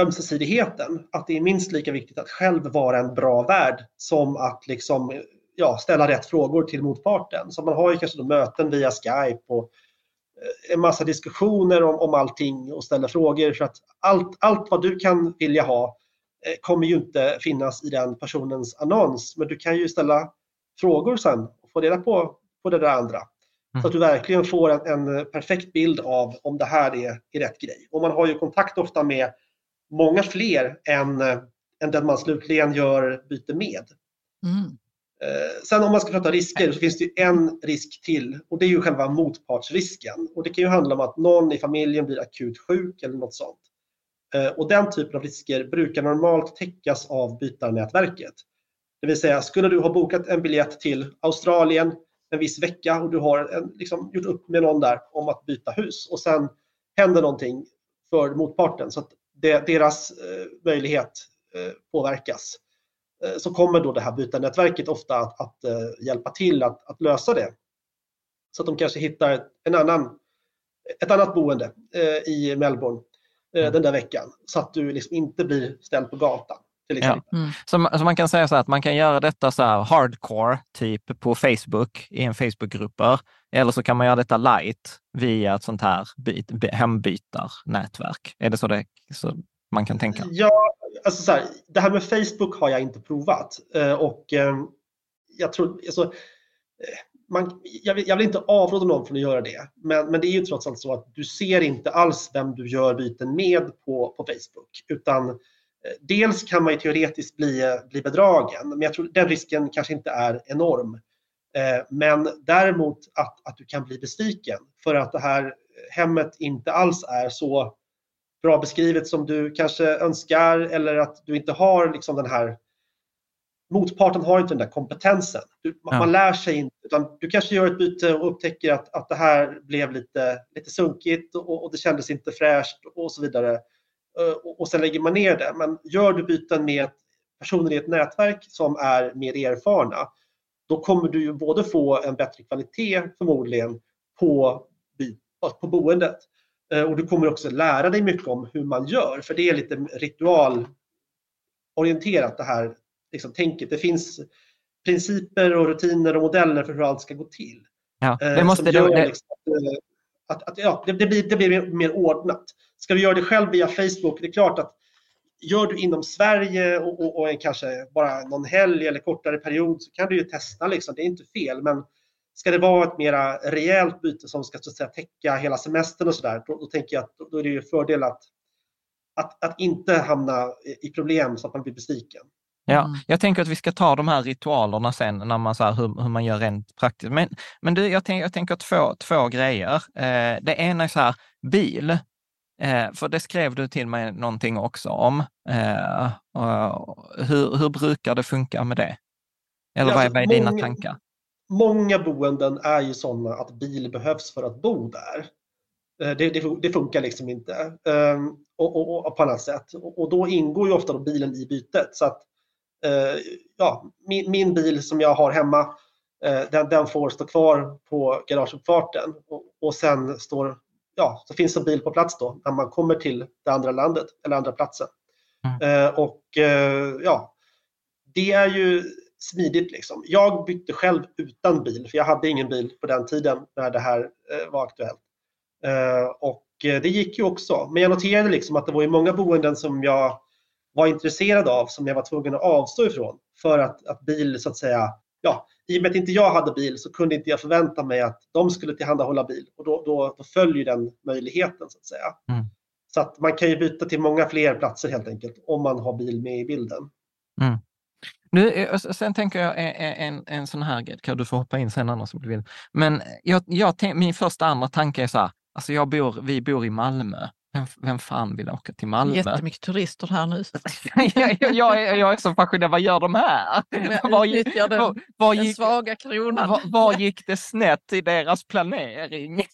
Speaker 3: ömsesidigheten, att det är minst lika viktigt att själv vara en bra värd som att liksom, ja, ställa rätt frågor till motparten. Så man har ju kanske möten via Skype och Eh, en massa diskussioner om, om allting och ställer frågor. För att allt, allt vad du kan vilja ha eh, kommer ju inte finnas i den personens annons. Men du kan ju ställa frågor sen och få reda på, på det där andra. Mm. Så att du verkligen får en, en, perfekt bild av om det här är, är rätt grej. Och man har ju kontakt ofta med många fler än, eh, än den man slutligen gör byte med. Mm. Eh, sen om man ska prata risker så finns det en risk till och det är ju själva motpartsrisken. Och det kan ju handla om att någon i familjen blir akut sjuk eller något sånt. Eh, och den typen av risker brukar normalt täckas av bytarnätverket. Det vill säga, skulle du ha bokat en biljett till Australien en viss vecka och du har en, liksom, gjort upp med någon där om att byta hus och sen händer någonting för motparten så att det, deras eh, möjlighet eh, påverkas så kommer då det här bytarnätverket ofta att, att uh, hjälpa till att, att, lösa det. Så att de kanske hittar en annan, ett annat boende uh, i Melbourne mm. den där veckan så att du liksom inte blir ställd på gatan.
Speaker 1: Ja. Mm. Så, så, man kan säga så att man kan göra detta så här hardcore, typ på Facebook, i en Facebookgrupper. Eller så kan man göra detta light via ett sånt här byt, hembytarnätverk. Är det så, det så man kan tänka?
Speaker 3: Ja, alltså så här, det här med Facebook har jag inte provat eh, och eh, jag tror, alltså, eh, man, jag, vill, jag, vill, inte avråda någon från att göra det, men, men det är ju trots allt så att du ser inte alls vem du gör byten med på, på Facebook, utan dels kan man ju teoretiskt bli, bli bedragen, men jag tror den risken kanske inte är enorm. Men däremot att, att du kan bli besviken för att det här hemmet inte alls är så bra beskrivet som du kanske önskar eller att du inte har liksom den här motparten har inte den där kompetensen. Du, man,
Speaker 1: Ja.
Speaker 3: man lär sig inte, utan du kanske gör ett byte och upptäcker att, att det här blev lite, lite sunkigt och, och det kändes inte fräscht och så vidare. Eh, Och, och sen lägger man ner det. Men gör du byten med personer i ett nätverk som är mer erfarna, då kommer du ju både få en bättre kvalitet förmodligen på, på boendet. Eh, Och du kommer också lära dig mycket om hur man gör, för det är lite ritualorienterat det här liksom, tänket. Det finns principer och rutiner och modeller för hur allt ska gå till.
Speaker 1: Ja,
Speaker 3: Eh,
Speaker 1: det måste
Speaker 3: som
Speaker 1: då,
Speaker 3: gör
Speaker 1: det,
Speaker 3: liksom att, att, att ja, det, det, blir, det blir mer, mer ordnat. Ska du göra det själv via Facebook, det är klart att gör du inom Sverige och, och, och kanske bara någon helg eller kortare period så kan du ju testa, liksom. det är inte fel. Men ska det vara ett mera rejält byte som ska så att säga, täcka hela semestern och sådär, då, då tänker jag att då, är det ju fördel att, att, att inte hamna i- problem så att man blir besviken.
Speaker 1: Ja,
Speaker 2: Mm.
Speaker 1: jag tänker att vi ska ta de här ritualerna sen, när man, så här, hur, hur man gör rent praktiskt. Men, men du, jag, tänk, jag tänker två, två grejer. Eh, det ena är så här, bil. Eh, för det skrev du till mig någonting också om. Eh, och hur, hur brukar det funka med det? Eller
Speaker 3: Ja,
Speaker 1: vad är,
Speaker 3: alltså,
Speaker 1: vad är dina
Speaker 3: många-
Speaker 1: tankar?
Speaker 3: Många boenden är ju sådana att bil behövs för att bo där. Eh, Det, det, det funkar liksom inte Ehm, och, och, och på annat sätt. Och, då ingår ju ofta bilen i bytet. Så att, eh, ja, min, min bil som jag har hemma, eh, den, den får stå kvar på garageuppfarten och, och sen står, ja, så finns en bil på plats då när man kommer till det andra landet eller andra platsen. Eh, och ja, det är ju smidigt liksom. Jag bytte själv utan bil, för jag hade ingen bil på den tiden när det här eh, var aktuellt. Eh, och eh, det gick ju också. Men jag noterade liksom att det var ju många boenden som jag var intresserad av som jag var tvungen att avstå ifrån för att, att bil så att säga, ja, i och med att inte jag hade bil så kunde inte jag förvänta mig att de skulle tillhandahålla bil och då, då, då följer den möjligheten så att säga.
Speaker 1: Mm.
Speaker 3: Så att man kan ju byta till många fler platser helt enkelt om man har bil med i bilden.
Speaker 1: Nu, eh, sen tänker jag eh, eh, en, en, sån här grej, kan du få hoppa in sen annars om du vill. Men jag, jag min första andra tanke är så här, alltså jag bor, vi bor i Malmö. Vem, vem fan vill åka till Malmö?
Speaker 2: Jättemycket turister här nu. [laughs]
Speaker 1: jag, jag, jag, är, jag är så fascinerad, vad gör de här? Var gick-
Speaker 2: den,
Speaker 1: var- var
Speaker 2: den
Speaker 1: gick-
Speaker 2: svaga kronan.
Speaker 1: Var, var [laughs] gick det snett i deras planering? [laughs]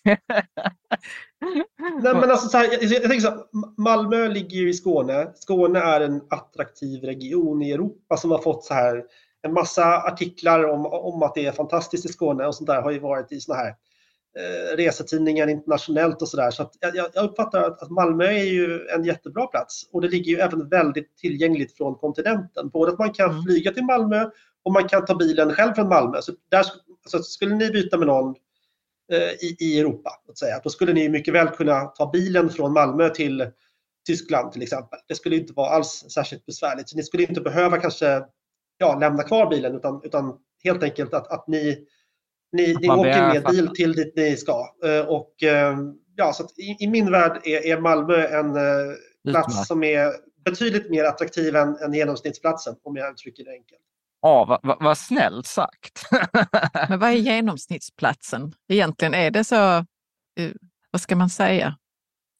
Speaker 3: Nej, men alltså så här, jag, jag tänker så här, Malmö ligger ju i Skåne. Skåne är en attraktiv region i Europa som har fått så här en massa artiklar om, om att det är fantastiskt i Skåne och sånt där har ju varit i såna här eh, resetidningar internationellt och sådär. Så att jag, jag- uppfattar att, att Malmö är ju en jättebra plats och det ligger ju även väldigt tillgängligt från kontinenten. Både att man kan
Speaker 2: Mm.
Speaker 3: flyga till Malmö och man kan ta bilen själv från Malmö. Så där, sk- så skulle ni byta med någon eh, i, i Europa. Att säga. Då skulle ni mycket väl kunna ta bilen från Malmö till Tyskland till exempel. Det skulle inte vara alls särskilt besvärligt. Så ni skulle inte behöva kanske ja, lämna kvar bilen utan, utan helt enkelt att, att ni, ni, ni åker med bil till dit ni ska. Eh, Och, eh, ja, så att i, I min värld är, är Malmö en eh, plats
Speaker 1: Utmärkt.
Speaker 3: som är betydligt mer attraktiv än, än genomsnittsplatsen om jag uttrycker det enkelt.
Speaker 1: Ja, vad, vad, vad snällt sagt.
Speaker 2: Men vad är genomsnittsplatsen? Egentligen är det så, vad ska man säga,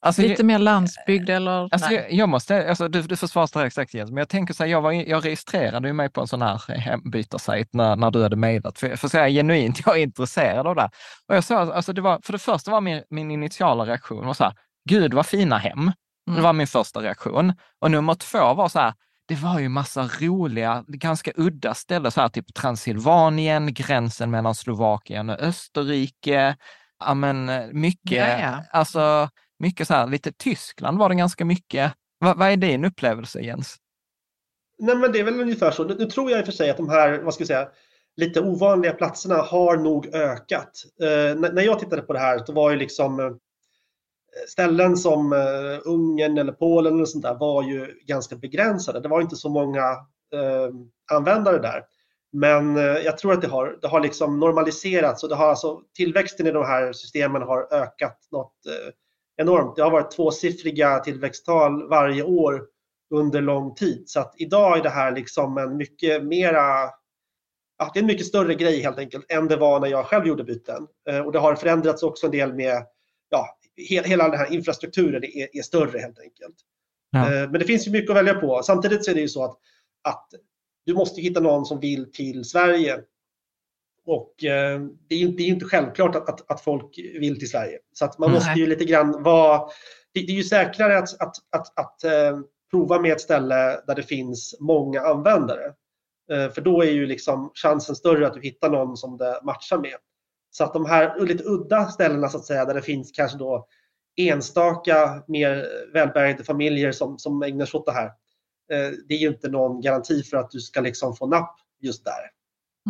Speaker 1: alltså,
Speaker 2: lite mer landsbygd eller?
Speaker 1: Alltså,
Speaker 2: nej.
Speaker 1: jag, jag måste, alltså, du, du får svara strax, strax Jens, men jag tänker så här, jag, var, jag registrerade ju mig på en sån här hembytarsajt när, när du hade mejlat. För, för att säga genuint, [laughs] jag är intresserad av det. Och jag sa, alltså, det var, för det första var min, min initiala reaktion var så här, gud vad fina hem. Det
Speaker 2: Mm.
Speaker 1: var min första reaktion. Och nummer två var så här, det var ju massa roliga, ganska udda ställen, så här typ Transylvanien, gränsen mellan Slovakien och Österrike. Ja, men eh, mycket,
Speaker 2: Ja, ja.
Speaker 1: alltså mycket så här, lite Tyskland var det ganska mycket. Va, vad är din upplevelse Jens?
Speaker 3: Nej, men det är väl ungefär så. Nu, tror jag i och för sig att de här, vad ska jag säga, lite ovanliga platserna har nog ökat. Eh, när, jag tittade på det här så var ju liksom eh, ställen som eh, Ungern eller Polen eller sånt där var ju ganska begränsade. Det var inte så många eh, användare där. Men eh, jag tror att det har, det har liksom normaliserats och det har alltså, tillväxten i de här systemen har ökat något eh, enormt. Det har varit tvåsiffriga tillväxttal varje år under lång tid. Så att idag är det här liksom en mycket mera Ja, det är en mycket större grej helt enkelt än det var när jag själv gjorde byten. Eh, Och det har förändrats också en del med, ja, he- hela den här infrastrukturen är, är större helt enkelt.
Speaker 1: Ja.
Speaker 3: Eh, Men det finns ju mycket att välja på. Samtidigt så är det ju så att, att du måste hitta någon som vill till Sverige. Och eh, det är ju det är inte självklart att, att, att, folk vill till Sverige. Så att man måste ju lite grann vara... Det, det är ju säkrare att, att, att, att eh, prova med ett ställe där det finns många användare. Eh, för då är ju liksom chansen större att du hittar någon som det matchar med. Så att de här lite udda ställena så att säga, där det finns kanske då enstaka mer välbärgade familjer som, som ägnar sig åt det här. Eh, det är ju inte någon garanti för att du ska liksom få napp just där.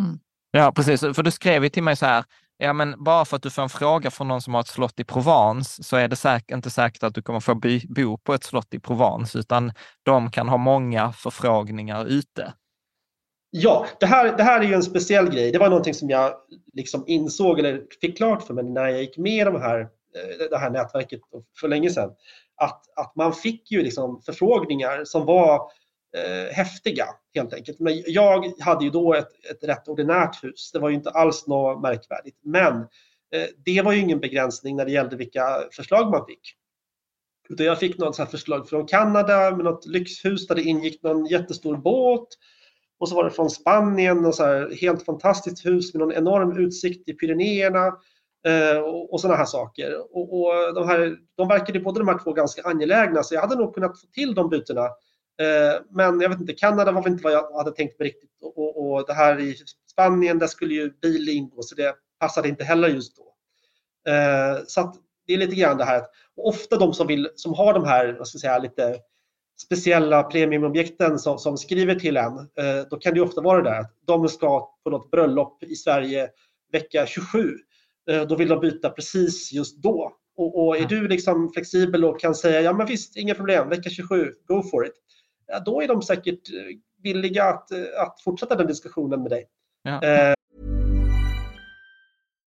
Speaker 1: Mm. Ja, precis. För du skrev ju till mig så här, ja men bara för att du får en fråga från någon som har ett slott i Provence så är det säk inte säkert att du kommer få bo på ett slott i Provence, utan de kan ha många förfrågningar ute.
Speaker 3: Ja, det här, det här är ju en speciell grej. Det var någonting som jag liksom insåg eller fick klart för mig när jag gick med i de här, eh, det här nätverket för länge sedan. Att, att man fick ju liksom förfrågningar som var eh, häftiga helt enkelt. Men jag hade ju då ett, ett rätt ordinärt hus. Det var ju inte alls något märkvärdigt. Men eh, det var ju ingen begränsning när det gällde vilka förslag man fick. Utan jag fick något förslag från Kanada med något lyxhus där det ingick någon jättestor båt och så var det från Spanien, och så här, helt fantastiskt hus med någon enorm utsikt i Pyrenéerna eh, och, och sådana här saker. Och, och, de, här, de verkade båda de här två ganska angelägna så jag hade nog kunnat få till de bytena. Eh, men jag vet inte, Kanada var väl inte vad jag hade tänkt mig riktigt och, och det här i Spanien, där skulle ju bil ingå så det passade inte heller just då. Eh, så det är lite grann det här att ofta de som, vill, som har de här, vad ska säga, lite speciella premiumobjekten som, som skriver till en, eh, då kan det ofta vara det där att de ska på något bröllop i Sverige vecka 27. Eh, då vill de byta precis just då. Och, och är du liksom flexibel och kan säga ja men visst, inga problem, vecka 27, go for it. Ja, då är de säkert eh, villiga att, att fortsätta den diskussionen med dig. Ja. Eh,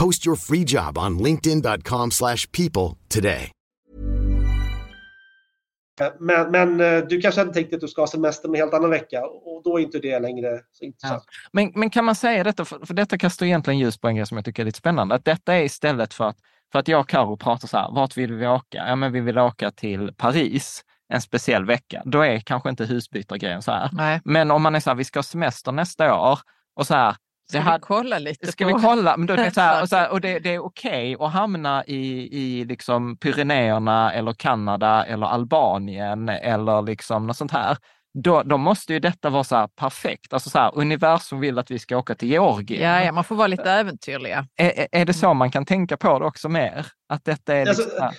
Speaker 4: Post your free job on linkedin.com people today.
Speaker 3: Men, men, eh, du kanske hade tänkt att du ska ha semester med helt annan vecka och då är inte det längre så intressant. Ja.
Speaker 1: Men, men kan man säga detta, för, för detta kastar egentligen ljus på en grej som jag tycker är lite spännande, att detta är istället för att, för att jag och Karo pratar så här, vart vill vi åka? Ja, men vi vill åka till Paris en speciell vecka. Då är kanske inte husbytargrejen så här.
Speaker 2: Nej.
Speaker 1: Men om man är så här, vi ska ha semester nästa år och så här,
Speaker 2: Ska vi kolla lite?
Speaker 1: Ska på... vi kolla? Men då, det, [laughs] så här, och, så här, och det, det, är okej okay att hamna i, i liksom Pyrenéerna eller Kanada eller Albanien eller liksom något sånt här. Då, då måste ju detta vara så här perfekt. Alltså så här, universum vill att vi ska åka till Georgien.
Speaker 2: Ja, ja man får vara lite äventyrliga.
Speaker 1: Är, är det så man kan tänka på det också mer? Att detta är
Speaker 3: alltså, liksom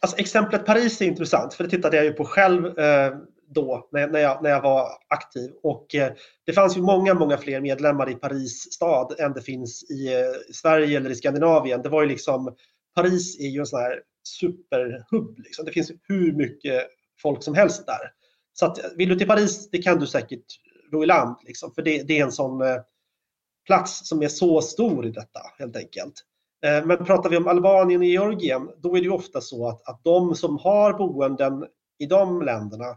Speaker 3: alltså, exemplet Paris är intressant, för det tittade jag ju på själv. Eh, då när, när, jag, när jag var aktiv. Och eh, det fanns ju många, många fler medlemmar i Paris stad än det finns i eh, Sverige eller i Skandinavien. Det var ju liksom, Paris är ju en sån här superhubb. Liksom. Det finns hur mycket folk som helst där. Så att, vill du till Paris, det kan du säkert ro i land. Liksom, för det, det är en sån eh, plats som är så stor i detta helt enkelt. Men pratar vi om Albanien och Georgien, då är det ju ofta så att, att de som har boenden i de länderna,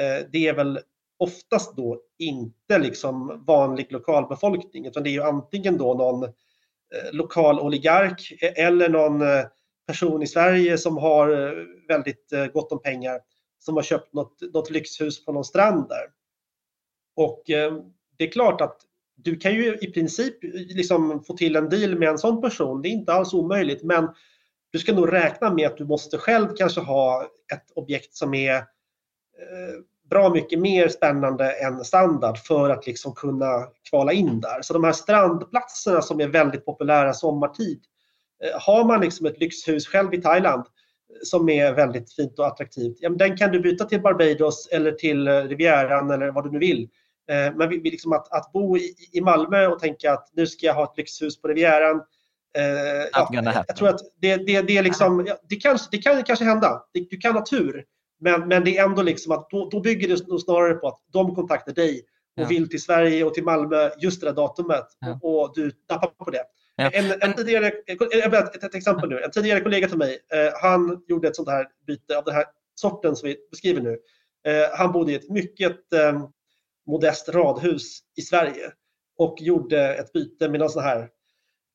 Speaker 3: Eh, det är väl oftast då inte liksom vanlig lokalbefolkning, utan det är ju antingen då någon eh, lokal oligark e-, eller någon eh, person i Sverige som har väldigt gott om pengar som har köpt något, något lyxhus på någon strand där. Och det är klart att du kan ju i princip liksom få till en deal med en sån person. Det är inte alls omöjligt, men du ska nog räkna med att du måste själv kanske ha ett objekt som är bra mycket mer spännande än standard för att liksom kunna kvala in där. Så de här strandplatserna som är väldigt populära sommartid. Eh, har man liksom ett lyxhus själv i Thailand som är väldigt fint och attraktivt, ja, den kan du byta till Barbados eller till Rivieran eller vad du nu vill. Eh, men vi, vi liksom att, att bo i, i, Malmö och tänka att nu ska jag ha ett lyxhus på Rivieran. Eh, ja, jag tror att det, det, det, är liksom, det, kanske, det kan kanske hända. Du kan ha tur. Men, men det är ändå liksom att då, då bygger det snarare på att de kontaktar dig och ja. vill till Sverige och till Malmö just det där datumet ja. och, och, du nappar på det. Ja. En, en tidigare, ett, ett, exempel nu. En tidigare kollega till mig, eh, han gjorde ett sånt här byte av den här sorten som vi beskriver nu. Eh, han bodde i ett mycket eh, modest radhus i Sverige och gjorde ett byte med någon sån här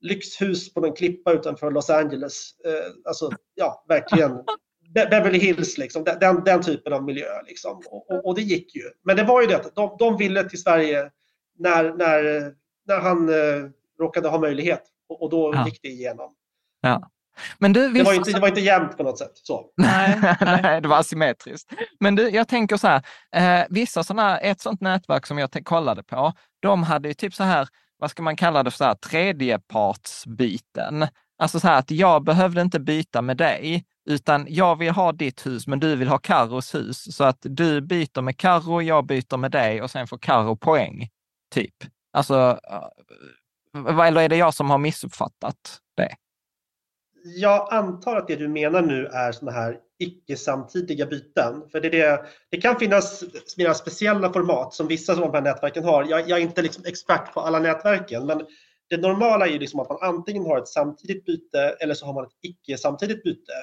Speaker 3: lyxhus på någon klippa utanför Los Angeles. Eh, alltså, ja, verkligen [laughs] Beverly Hills, liksom, den, den typen av miljö. Liksom. Och, och, och, det gick ju. Men det var ju det att de, de ville till Sverige när, när, när han eh, råkade ha möjlighet och, och då ja. gick det igenom.
Speaker 1: Ja. Men du,
Speaker 3: det, var inte, det var inte jämnt på något sätt. Så.
Speaker 1: Nej, nej, det var asymmetriskt. Men du, jag tänker så här, eh, vissa sådana, ett sådant nätverk som jag kollade på, de hade ju typ så här, vad ska man kalla det för, så här, tredjepartsbyten. Alltså så här att jag behövde inte byta med dig, utan jag vill ha ditt hus, men du vill ha Carros hus. Så att du byter med Carro, jag byter med dig och sen får Carro poäng. Typ. Alltså, eh, eller är det jag som har missuppfattat det?
Speaker 3: jag antar att det du menar nu är sådana här icke-samtidiga byten. För det, det, det kan finnas mera speciella format som vissa av de här nätverken har. Jag, jag är inte liksom expert på alla nätverken, men det normala är ju liksom att man antingen har ett samtidigt byte eller så har man ett icke-samtidigt byte.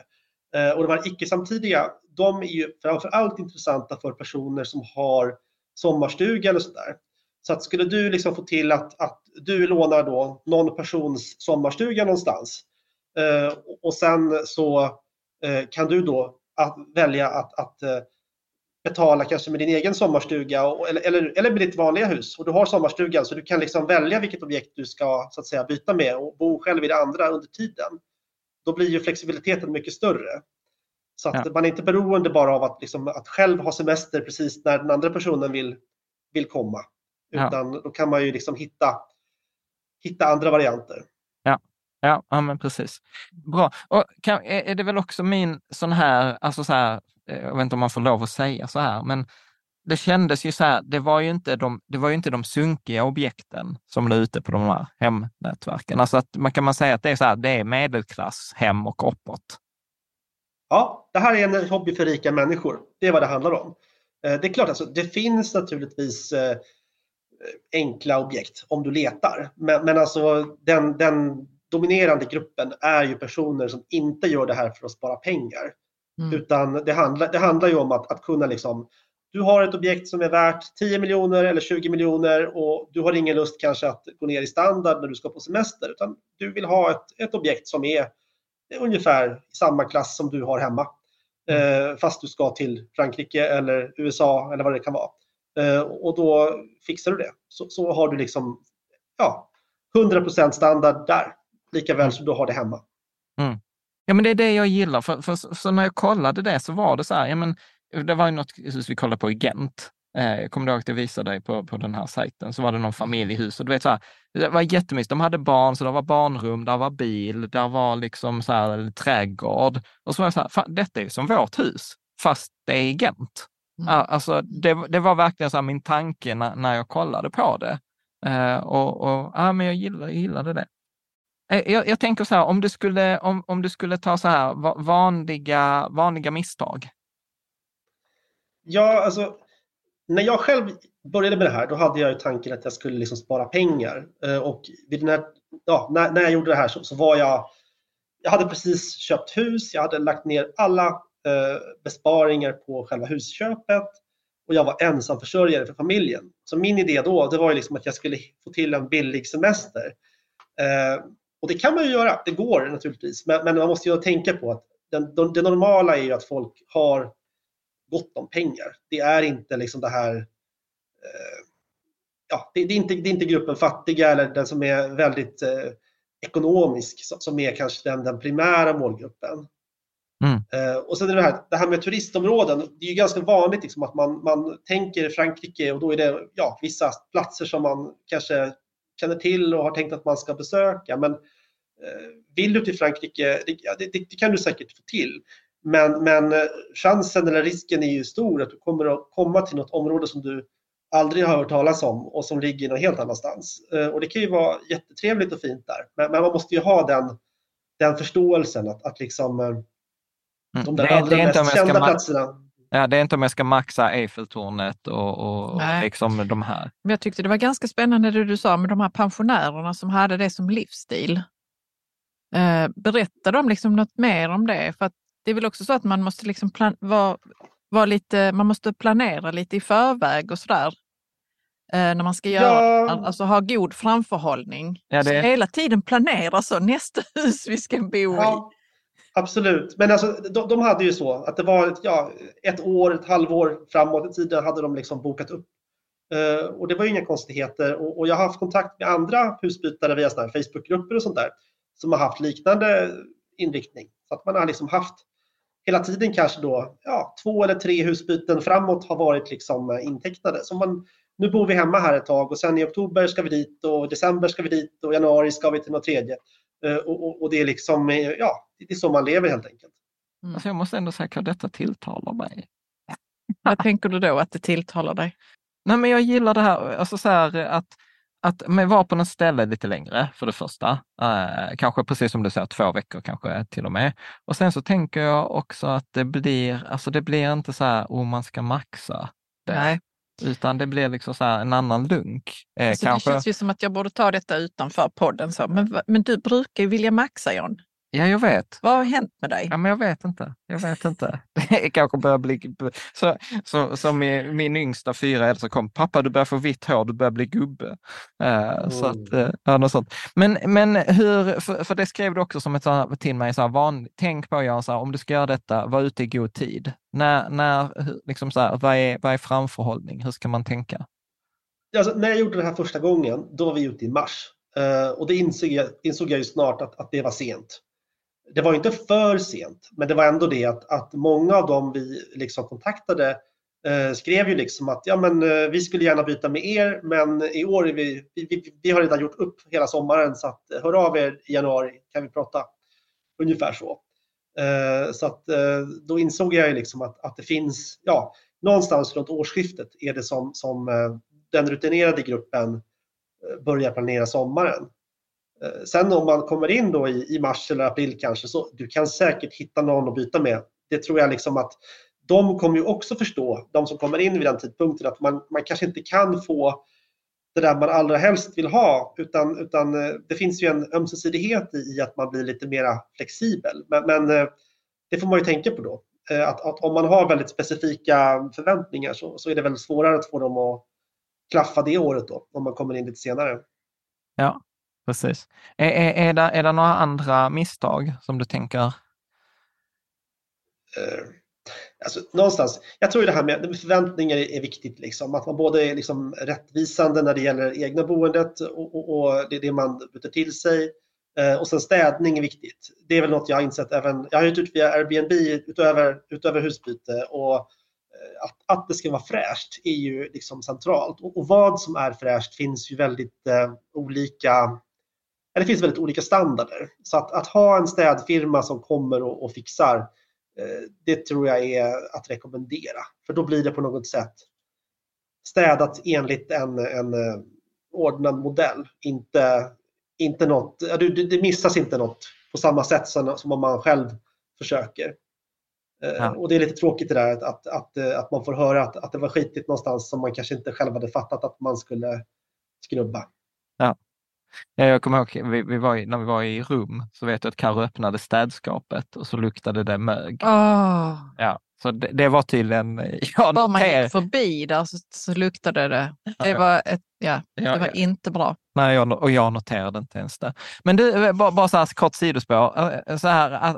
Speaker 3: Eh, och de här icke-samtidiga, de är ju framför allt intressanta för personer som har sommarstuga eller sådär. Så att skulle du liksom få till att, att du lånar då någon persons sommarstuga någonstans Eh, och sen så eh, kan du då att välja att, att eh, betala kanske med din egen sommarstuga och, eller, eller, eller med ditt vanliga hus. Och du har sommarstugan så du kan liksom välja vilket objekt du ska så att säga, byta med och bo själv i det andra under tiden. Då blir ju flexibiliteten mycket större. Så att ja. man är inte beroende bara av att, liksom, att själv ha semester precis när den andra personen vill, vill komma. Utan ja. då kan man ju liksom hitta, hitta andra varianter.
Speaker 1: Ja, ja men precis. Bra. Och kan, är det väl också min sån här, alltså så här, eh, jag vet inte om man får lov att säga så här, men det kändes ju så här, det var ju inte de, det var ju inte de sunkiga objekten som låg ute på de här hemnätverken. Alltså att man kan man säga att det är så här, det är medelklass, hem och uppåt.
Speaker 3: Ja, det här är en hobby för rika människor. Det är vad det handlar om. Eh, det är klart, alltså, det finns naturligtvis eh, enkla objekt om du letar. Men, men alltså den, den dominerande gruppen är ju personer som inte gör det här för att spara pengar. Mm. Utan det handlar, det handlar ju om att, att kunna liksom, du har ett objekt som är värt 10 miljoner eller 20 miljoner och du har ingen lust kanske att gå ner i standard när du ska på semester utan du vill ha ett, ett objekt som är ungefär i samma klass som du har hemma. Mm. Eh, fast du ska till Frankrike eller USA eller vad det kan vara. Eh, och då fixar du det. Så, så har du liksom ja, 100% standard där lika väl som du har det hemma.
Speaker 1: Mm. Ja, men det är det jag gillar. För, för, för, när jag kollade det så var det så här, ja, men, det var ju något vi kollade på i Gent. Eh, jag kommer ihåg att jag visade dig på, på den här sajten, så var det någon familjehus. Och du vet, så här, det var jättemysigt. De hade barn, så det var barnrum, där var bil, där var liksom så här, trädgård. Och så var jag så här, fan, detta är ju som vårt hus, fast det är i Gent. Ja, alltså, det, det var verkligen så min tanke när, när jag kollade på det. Uh, och, och ja, men jag, gillade, gillade det. Eh, jag, jag, tänker så här, om du skulle, om, om du skulle ta så här vanliga, vanliga misstag.
Speaker 3: Ja, alltså när jag själv började med det här, då hade jag ju tanken att jag skulle liksom spara pengar. Eh, och vid den här, ja, när, när jag gjorde det här så, så var jag, jag hade precis köpt hus, jag hade lagt ner alla Eh, besparingar på själva husköpet och jag var ensamförsörjare för familjen. Så min idé då det var ju liksom att jag skulle få till en billig semester. Eh, och det kan man ju göra, det går naturligtvis, men, men man måste ju tänka på att den, det normala är ju att folk har gott om pengar. Det är inte liksom det här eh, ja, det, det, är inte, det är inte gruppen fattiga eller den som är väldigt eh, ekonomisk som är kanske den, den primära målgruppen. Mm. Uh, och sen är det här, det här med turistområden. Det är ju ganska vanligt liksom att man, man tänker Frankrike och då är det ja, vissa platser som man kanske känner till och har tänkt att man ska besöka. Men uh, vill du till Frankrike, det, det, det, kan du säkert få till. Men, men uh, chansen eller risken är ju stor att du kommer att komma till något område som du aldrig har hört talas om och som ligger någon helt annanstans. Och det kan ju vara jättetrevligt och fint där. Men, men man måste ju ha den, den förståelsen att, att liksom
Speaker 1: Mm. De där det, allra det mest kända platserna. Ja, det är inte om jag ska maxa Eiffeltornet och, och liksom de här.
Speaker 2: Men jag tyckte det var ganska spännande det du sa med de här pensionärerna som hade det som livsstil. Eh, berättar de liksom något mer om det? För det är väl också så att man måste liksom plan- vara, vara lite, man måste planera lite i förväg och sådär. Eh, när man ska göra, ja. alltså ha god framförhållning. Ja, det... Så hela tiden planera så, nästa [laughs] hus vi ska bo ja. i.
Speaker 3: Absolut, men alltså, de, de, hade ju så att det var ja, ett år, ett halvår framåt i tiden hade de liksom bokat upp. Uh, och det var ju inga konstigheter och, och, jag har haft kontakt med andra husbytare via Facebookgrupper och sånt där som har haft liknande inriktning. Så att man har liksom haft hela tiden kanske då ja, två eller tre husbyten framåt har varit liksom eh, intecknade. Så man, nu bor vi hemma här ett tag och sen i oktober ska vi dit och december ska vi dit och januari ska vi till något tredje. Uh, och, och, och, det är liksom, ja, det är så man lever helt enkelt.
Speaker 1: Mm. Alltså jag måste ändå säga att detta tilltalar mig.
Speaker 2: Vad tänker du då att det tilltalar dig?
Speaker 1: Nej, men jag gillar det här, alltså så här att, att vara på något ställe lite längre för det första. Eh, kanske precis som du säger, två veckor kanske till och med. Och sen så tänker jag också att det blir, alltså det blir inte så här, oh man ska maxa det. Nej. Utan det blir liksom så en annan lunk.
Speaker 2: Eh, alltså kanske... Det känns ju som att jag borde ta detta utanför podden. Så. Men, men du brukar ju vilja maxa John.
Speaker 1: Ja, jag vet.
Speaker 2: Vad har hänt med dig?
Speaker 1: Ja, men jag vet inte. Jag vet inte. [laughs] Det kanske börjar bli... Så, så, som min, min yngsta fyra äldsta kom, pappa du börjar få vitt hår, du börjar bli gubbe. Uh, mm. så att, uh, ja, något sånt. Men, men hur, för, för det skrev du också som ett, till mig, så här, van, tänk på Jan, så här, om du ska göra detta, var ute i god tid. När, när, liksom så här, vad, är, vad är framförhållning? Hur ska man tänka?
Speaker 3: Alltså, när jag gjorde det här första gången, då var vi ute i mars. Uh, och det insåg jag, insåg jag ju snart att, att det var sent det var inte för sent, men det var ändå det att, att många av dem vi liksom kontaktade eh, skrev ju liksom att ja, men, eh, vi skulle gärna byta med er, men i år är vi, vi, vi, har redan gjort upp hela sommaren så att eh, hör av er i januari kan vi prata. Ungefär så. Eh, så att, eh, då insåg jag ju liksom att, att det finns, ja, någonstans runt årsskiftet är det som, som eh, den rutinerade gruppen eh, börjar planera sommaren. Eh, sen om man kommer in då i, i mars eller april kanske, så du kan säkert hitta någon att byta med. Det tror jag liksom att de kommer ju också förstå, de som kommer in vid den tidpunkten, att man, man kanske inte kan få det där man allra helst vill ha, utan, utan eh, det finns ju en ömsesidighet i att man blir lite mera flexibel. Men, men eh, det får man ju tänka på då. Att, att, om man har väldigt specifika förväntningar så, så är det väl svårare att få dem att klaffa det året då, om man kommer in lite senare.
Speaker 1: Ja, Precis. Är, är, är, det, är det några andra misstag som du tänker? Uh,
Speaker 3: alltså, någonstans, jag tror det här med förväntningar är, viktigt. Liksom. Att man både är liksom rättvisande när det gäller egna boendet och, och, och det det man byter till sig. Uh, och sen städning är viktigt. Det är väl något jag har insett även, jag har hyrt ut via Airbnb utöver, utöver husbyte och eh, att, att det ska vara fräscht är ju liksom centralt. Och, och vad som är fräscht finns ju väldigt olika det finns väldigt olika standarder. Så att, att ha en städfirma som kommer och, och fixar, Eh, det tror jag är att rekommendera. För då blir det på något sätt städat enligt en, en eh, ordnad modell. Inte, inte något, det, det missas inte något på samma sätt som, som om man själv försöker. Eh, ja. Och det är lite tråkigt det där att, att, att, att, man får höra att, att det var skitigt någonstans som man kanske inte själv hade fattat att man skulle skrubba.
Speaker 1: Ja. Jag kommer ihåg, vi, vi var i, när vi var i rum så vet jag att Karo öppnade städskapet och så luktade det mög.
Speaker 2: Oh.
Speaker 1: Ja, så det, det var tydligen... [laughs]
Speaker 2: Ja, Bara man gick förbi där så, så luktade det. Det var, ett, ja, det var ja. inte bra.
Speaker 1: Nej, jag, och jag noterade inte ens det. Men du, eh, bara, bara så här kort sidospår. Eh, så här, att,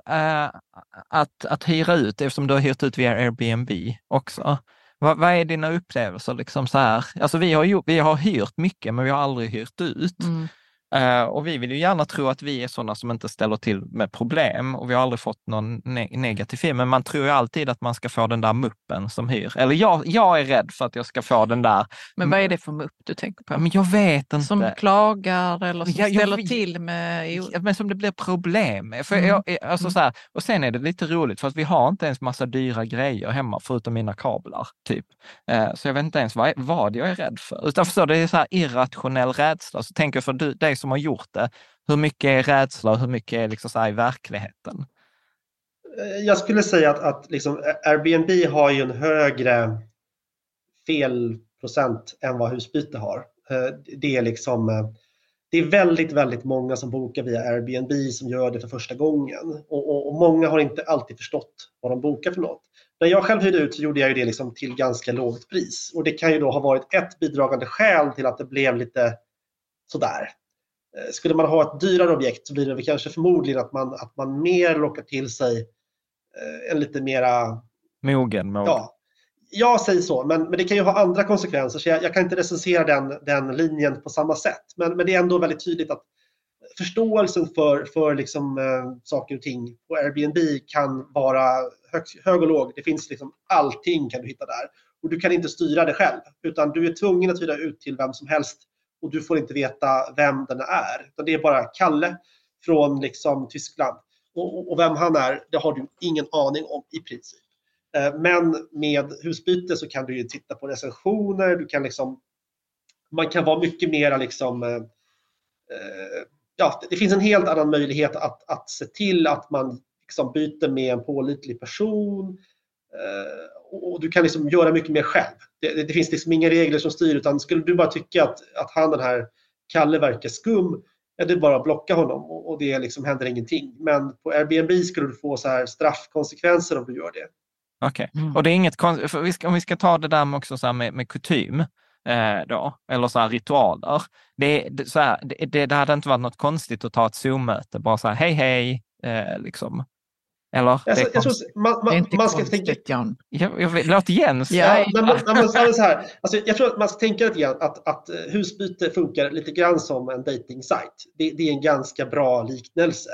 Speaker 1: att, att hyra ut, eftersom du har hyrt ut via Airbnb också. Vad, vad är dina upplevelser? Liksom så här? Alltså vi, har vi har hyrt mycket, men vi har aldrig hyrt ut. Mm. Uh, och vi vill ju gärna tro att vi är sådana som inte ställer till med problem och vi har aldrig fått någon ne negativ film. Men man tror ju alltid att man ska få den där muppen som hyr. Eller jag, jag är rädd för att jag ska få den där.
Speaker 2: Men vad är det för mupp du tänker på?
Speaker 1: Men jag vet inte.
Speaker 2: Som klagar eller som jag, ställer jag, till med...
Speaker 1: Men som det blir problem. För mm. jag, alltså så här, och sen är det lite roligt för att vi har inte ens massa dyra grejer hemma förutom mina kablar. typ. Uh, så jag vet inte ens vad, vad jag är rädd för. Utan förstår, det är så här irrationell rädsla. Så tänker jag för dig som har gjort det. Hur mycket är rädsla och hur mycket är liksom så i verkligheten?
Speaker 3: Eh, jag skulle säga att, att liksom Airbnb har ju en högre felprocent än vad husbyte har. Eh, det är liksom eh, det är väldigt, väldigt många som bokar via Airbnb som gör det för första gången. Och, och, och, många har inte alltid förstått vad de bokar för något. När jag själv hyrde ut så gjorde jag det liksom till ganska lågt pris. Och det kan ju då ha varit ett bidragande skäl till att det blev lite sådär. Eh, skulle man ha ett dyrare objekt så blir det kanske förmodligen att man, att man mer lockar till sig eh, en lite mera...
Speaker 1: Mogen mål.
Speaker 3: Ja, jag säger så, men, men det kan ju ha andra konsekvenser så jag, jag kan inte recensera den, den linjen på samma sätt. Men, men det är ändå väldigt tydligt att förståelsen för, för liksom, äh, saker och ting på Airbnb kan vara hög, hög och låg. Det finns liksom allting kan du hitta där. Och du kan inte styra det själv, utan du är tvungen att hyra ut till vem som helst och du får inte veta vem den är. Det är bara Kalle från liksom Tyskland. Och, och, vem han är, det har du ingen aning om i princip. Eh, men med husbyte så kan du ju titta på recensioner, du kan liksom, man kan vara mycket mera liksom, eh, eh ja, det finns en helt annan möjlighet att, att se till att man liksom byter med en pålitlig person. Eh, och du kan liksom göra mycket mer själv. Det, det, finns liksom inga regler som styr utan skulle du bara tycka att, att han den här Kalle verkar skum, ja, det är bara att blocka honom och, och det liksom händer ingenting. Men på Airbnb skulle du få så här straffkonsekvenser om du gör det.
Speaker 1: Okej, okay. mm. och det är inget konstigt, om vi ska ta det där med också så med, med kutym, eh, då, eller så här ritualer. Det, det, så här, det, det hade inte varit något konstigt att ta ett Zoom-möte, bara så här hej hej, eh, liksom. Eller? Alltså,
Speaker 3: det, jag tror, man, man,
Speaker 2: det är inte
Speaker 3: man
Speaker 2: ska konstigt, tänka... Jan.
Speaker 1: Jag, jag, låt Jens.
Speaker 3: Ja, ja, men, men, så här, alltså, jag tror att man ska tänka lite grann att, att eh, husbyte funkar lite grann som en dating. Det, det, är en ganska bra liknelse.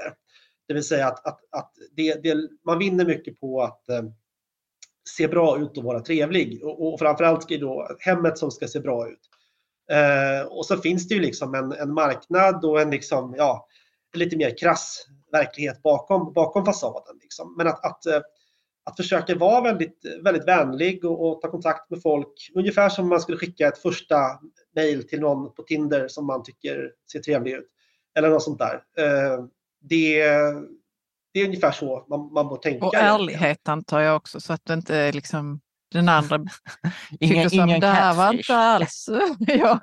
Speaker 3: Det vill säga att, att, att det, det, man vinner mycket på att eh, se bra ut och vara trevlig. Och, och framförallt ska då hemmet som ska se bra ut. Eh, och så finns det ju liksom en, en marknad och en liksom, ja, lite mer krass verklighet bakom, bakom fasaden. Liksom. Men att, att, eh, att försöka vara väldigt, väldigt vänlig och, och, ta kontakt med folk. Ungefär som man skulle skicka ett första mejl till någon på Tinder som man tycker ser trevlig ut. Eller något sånt där. Eh, det, det är ungefär så man, man bör tänka.
Speaker 2: Och ärlighet antar jag också så att det inte är liksom den [laughs] andra tycker som ingen det här var inte alls... [laughs] ja.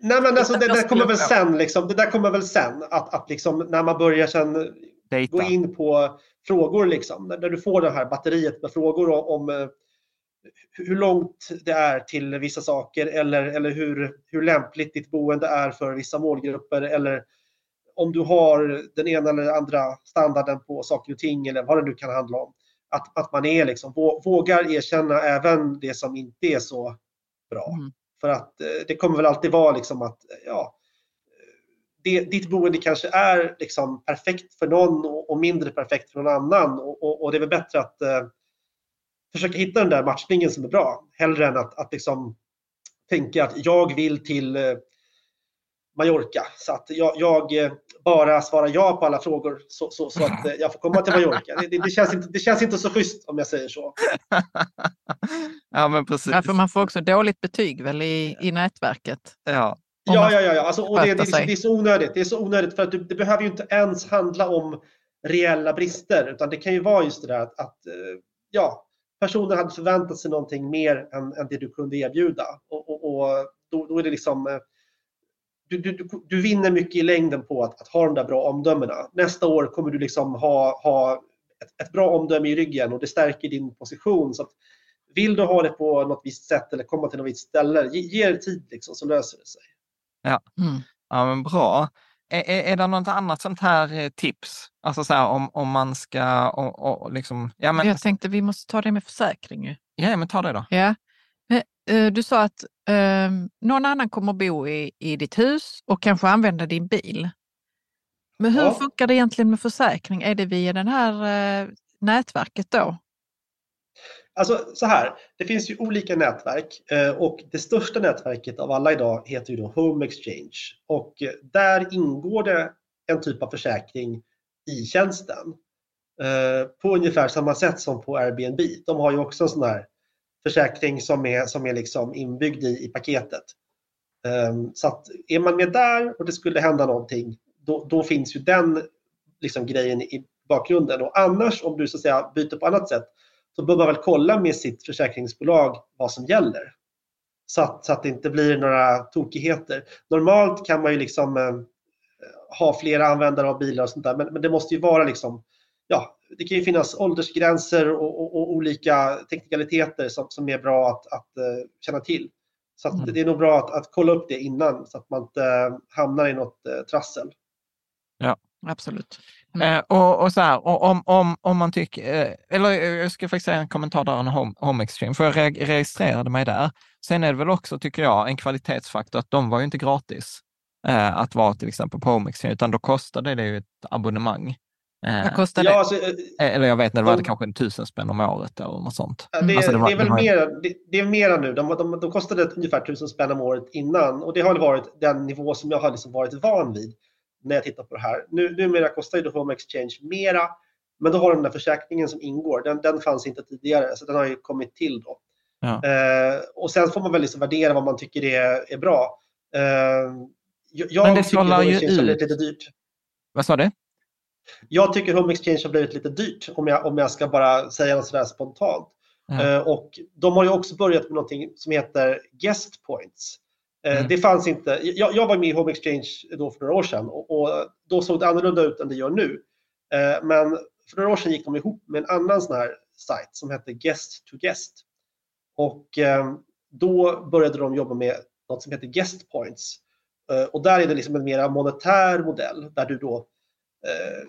Speaker 3: Nej men alltså det där kommer väl sen, liksom, det där kommer väl sen att, att liksom, när man börjar sen Data. gå in på frågor liksom, när du får det här batteriet med frågor om, eh, hur långt det är till vissa saker eller, eller hur, hur lämpligt ditt boende är för vissa målgrupper eller om du har den ena eller andra standarden på saker och ting eller vad det nu kan handla om. Att, att man är liksom, vågar erkänna även det som inte är så bra. Mm. För att eh, det kommer väl alltid vara liksom att ja, det, ditt boende kanske är liksom perfekt för någon och, och mindre perfekt för någon annan. Och, och, och det är väl bättre att eh, försöka hitta den där matchningen som är bra. Hellre än att, att liksom tänka att jag vill till eh, Mallorca. Så att jag, jag eh, bara svarar ja på alla frågor så, så, så att eh, jag får komma till Mallorca. Det, det, det, känns inte, det känns inte så schysst om jag säger så. [laughs]
Speaker 1: ja, men precis.
Speaker 2: Ja, för man får också dåligt betyg väl i, i nätverket?
Speaker 1: Ja.
Speaker 3: Ja, ja, ja. ja. Alltså, och det, det, det, är så onödigt. Det är så onödigt för att det, det behöver ju inte ens handla om reella brister, utan det kan ju vara just det där att, att eh, ja, personen hade förväntat sig någonting mer än, än det du kunde erbjuda. Och, och, och då, då, är det liksom eh, du, du, du, vinner mycket i längden på att, att, ha de där bra omdömena. Nästa år kommer du liksom ha, ha ett, ett, bra omdöme i ryggen och det stärker din position. Så att, vill du ha det på något visst sätt eller komma till något visst ställe, ge, ge det tid liksom, så löser det sig.
Speaker 1: Ja, mm. ja men bra. Är, är, är det något annat sånt här eh, tips? Alltså så här, om, om man ska och, och liksom... Ja, men...
Speaker 2: Jag tänkte vi måste ta det med försäkring.
Speaker 1: Ja, men ta det då.
Speaker 2: Ja. Men, uh, du sa att uh, någon annan kommer bo i, i ditt hus och kanske använda din bil. Men hur ja. funkar det egentligen med försäkring? Är det via det här uh, nätverket då?
Speaker 3: Alltså så här, det finns ju olika nätverk eh, och det största nätverket av alla idag heter ju då Home Exchange och eh, där ingår det en typ av försäkring i tjänsten eh, på ungefär samma sätt som på Airbnb. De har ju också en sån här försäkring som är, som är liksom inbyggd i, i paketet. Ehm, så att är man med där och det skulle hända någonting, då, då finns ju den liksom grejen i bakgrunden. Och annars om du så att säga byter på annat sätt så bör man väl kolla med sitt försäkringsbolag vad som gäller. Så att, så att det inte blir några tokigheter. Normalt kan man ju liksom eh, ha flera användare av bilar och sånt där, men, men det måste ju vara liksom, ja, det kan ju finnas åldersgränser och, och, och olika teknikaliteter som, som är bra att, att uh, känna till. Så mm. det är nog bra att, att kolla upp det innan så att man inte hamnar i något uh, trassel.
Speaker 1: Ja, absolut. Mm. Eh, och, och, så här, och om, om, om man tycker, eh, eller jag ska faktiskt säga en kommentar där om Home, home Exchange, för jag re registrerade mig där. Sen är det väl också, tycker jag, en kvalitetsfaktor att de var ju inte gratis eh, att vara till exempel på Home Exchange, utan då kostade det ju ett abonnemang.
Speaker 2: Eh, Vad kostar det? Ja, alltså,
Speaker 1: eh, eller jag vet inte, det var det kanske en tusen spänn om året eller något sånt.
Speaker 3: Det, alltså det, var, det är väl det, det, är mera nu. De, de, de kostade ungefär tusen spänn om året innan och det har varit den nivå som jag har liksom varit van vid när jag tittar på det här. Nu, numera kostar ju Home Exchange mera, men då har de den där försäkringen som ingår. Den, den fanns inte tidigare, så den har ju kommit till då. Ja. Eh, och sen får man väl liksom värdera vad man tycker är, är bra. Eh,
Speaker 1: jag men det Exchange har blivit
Speaker 3: lite dyrt.
Speaker 1: Vad sa du?
Speaker 3: Jag tycker Home Exchange har blivit lite dyrt om jag, om jag ska bara säga något sådär spontant. Ja. Eh, och de har ju också börjat med någonting som heter Guest Points. Eh, mm. Det fanns inte. Jag, jag, var med i Home Exchange då för några år sedan och, och, då såg det annorlunda ut än det gör nu. Eh, men för några år sedan gick de ihop med en annan sån här sajt som hette Guest to Guest. Och eh, då började de jobba med något som heter Guest Points. Och där är det liksom en mer monetär modell där du då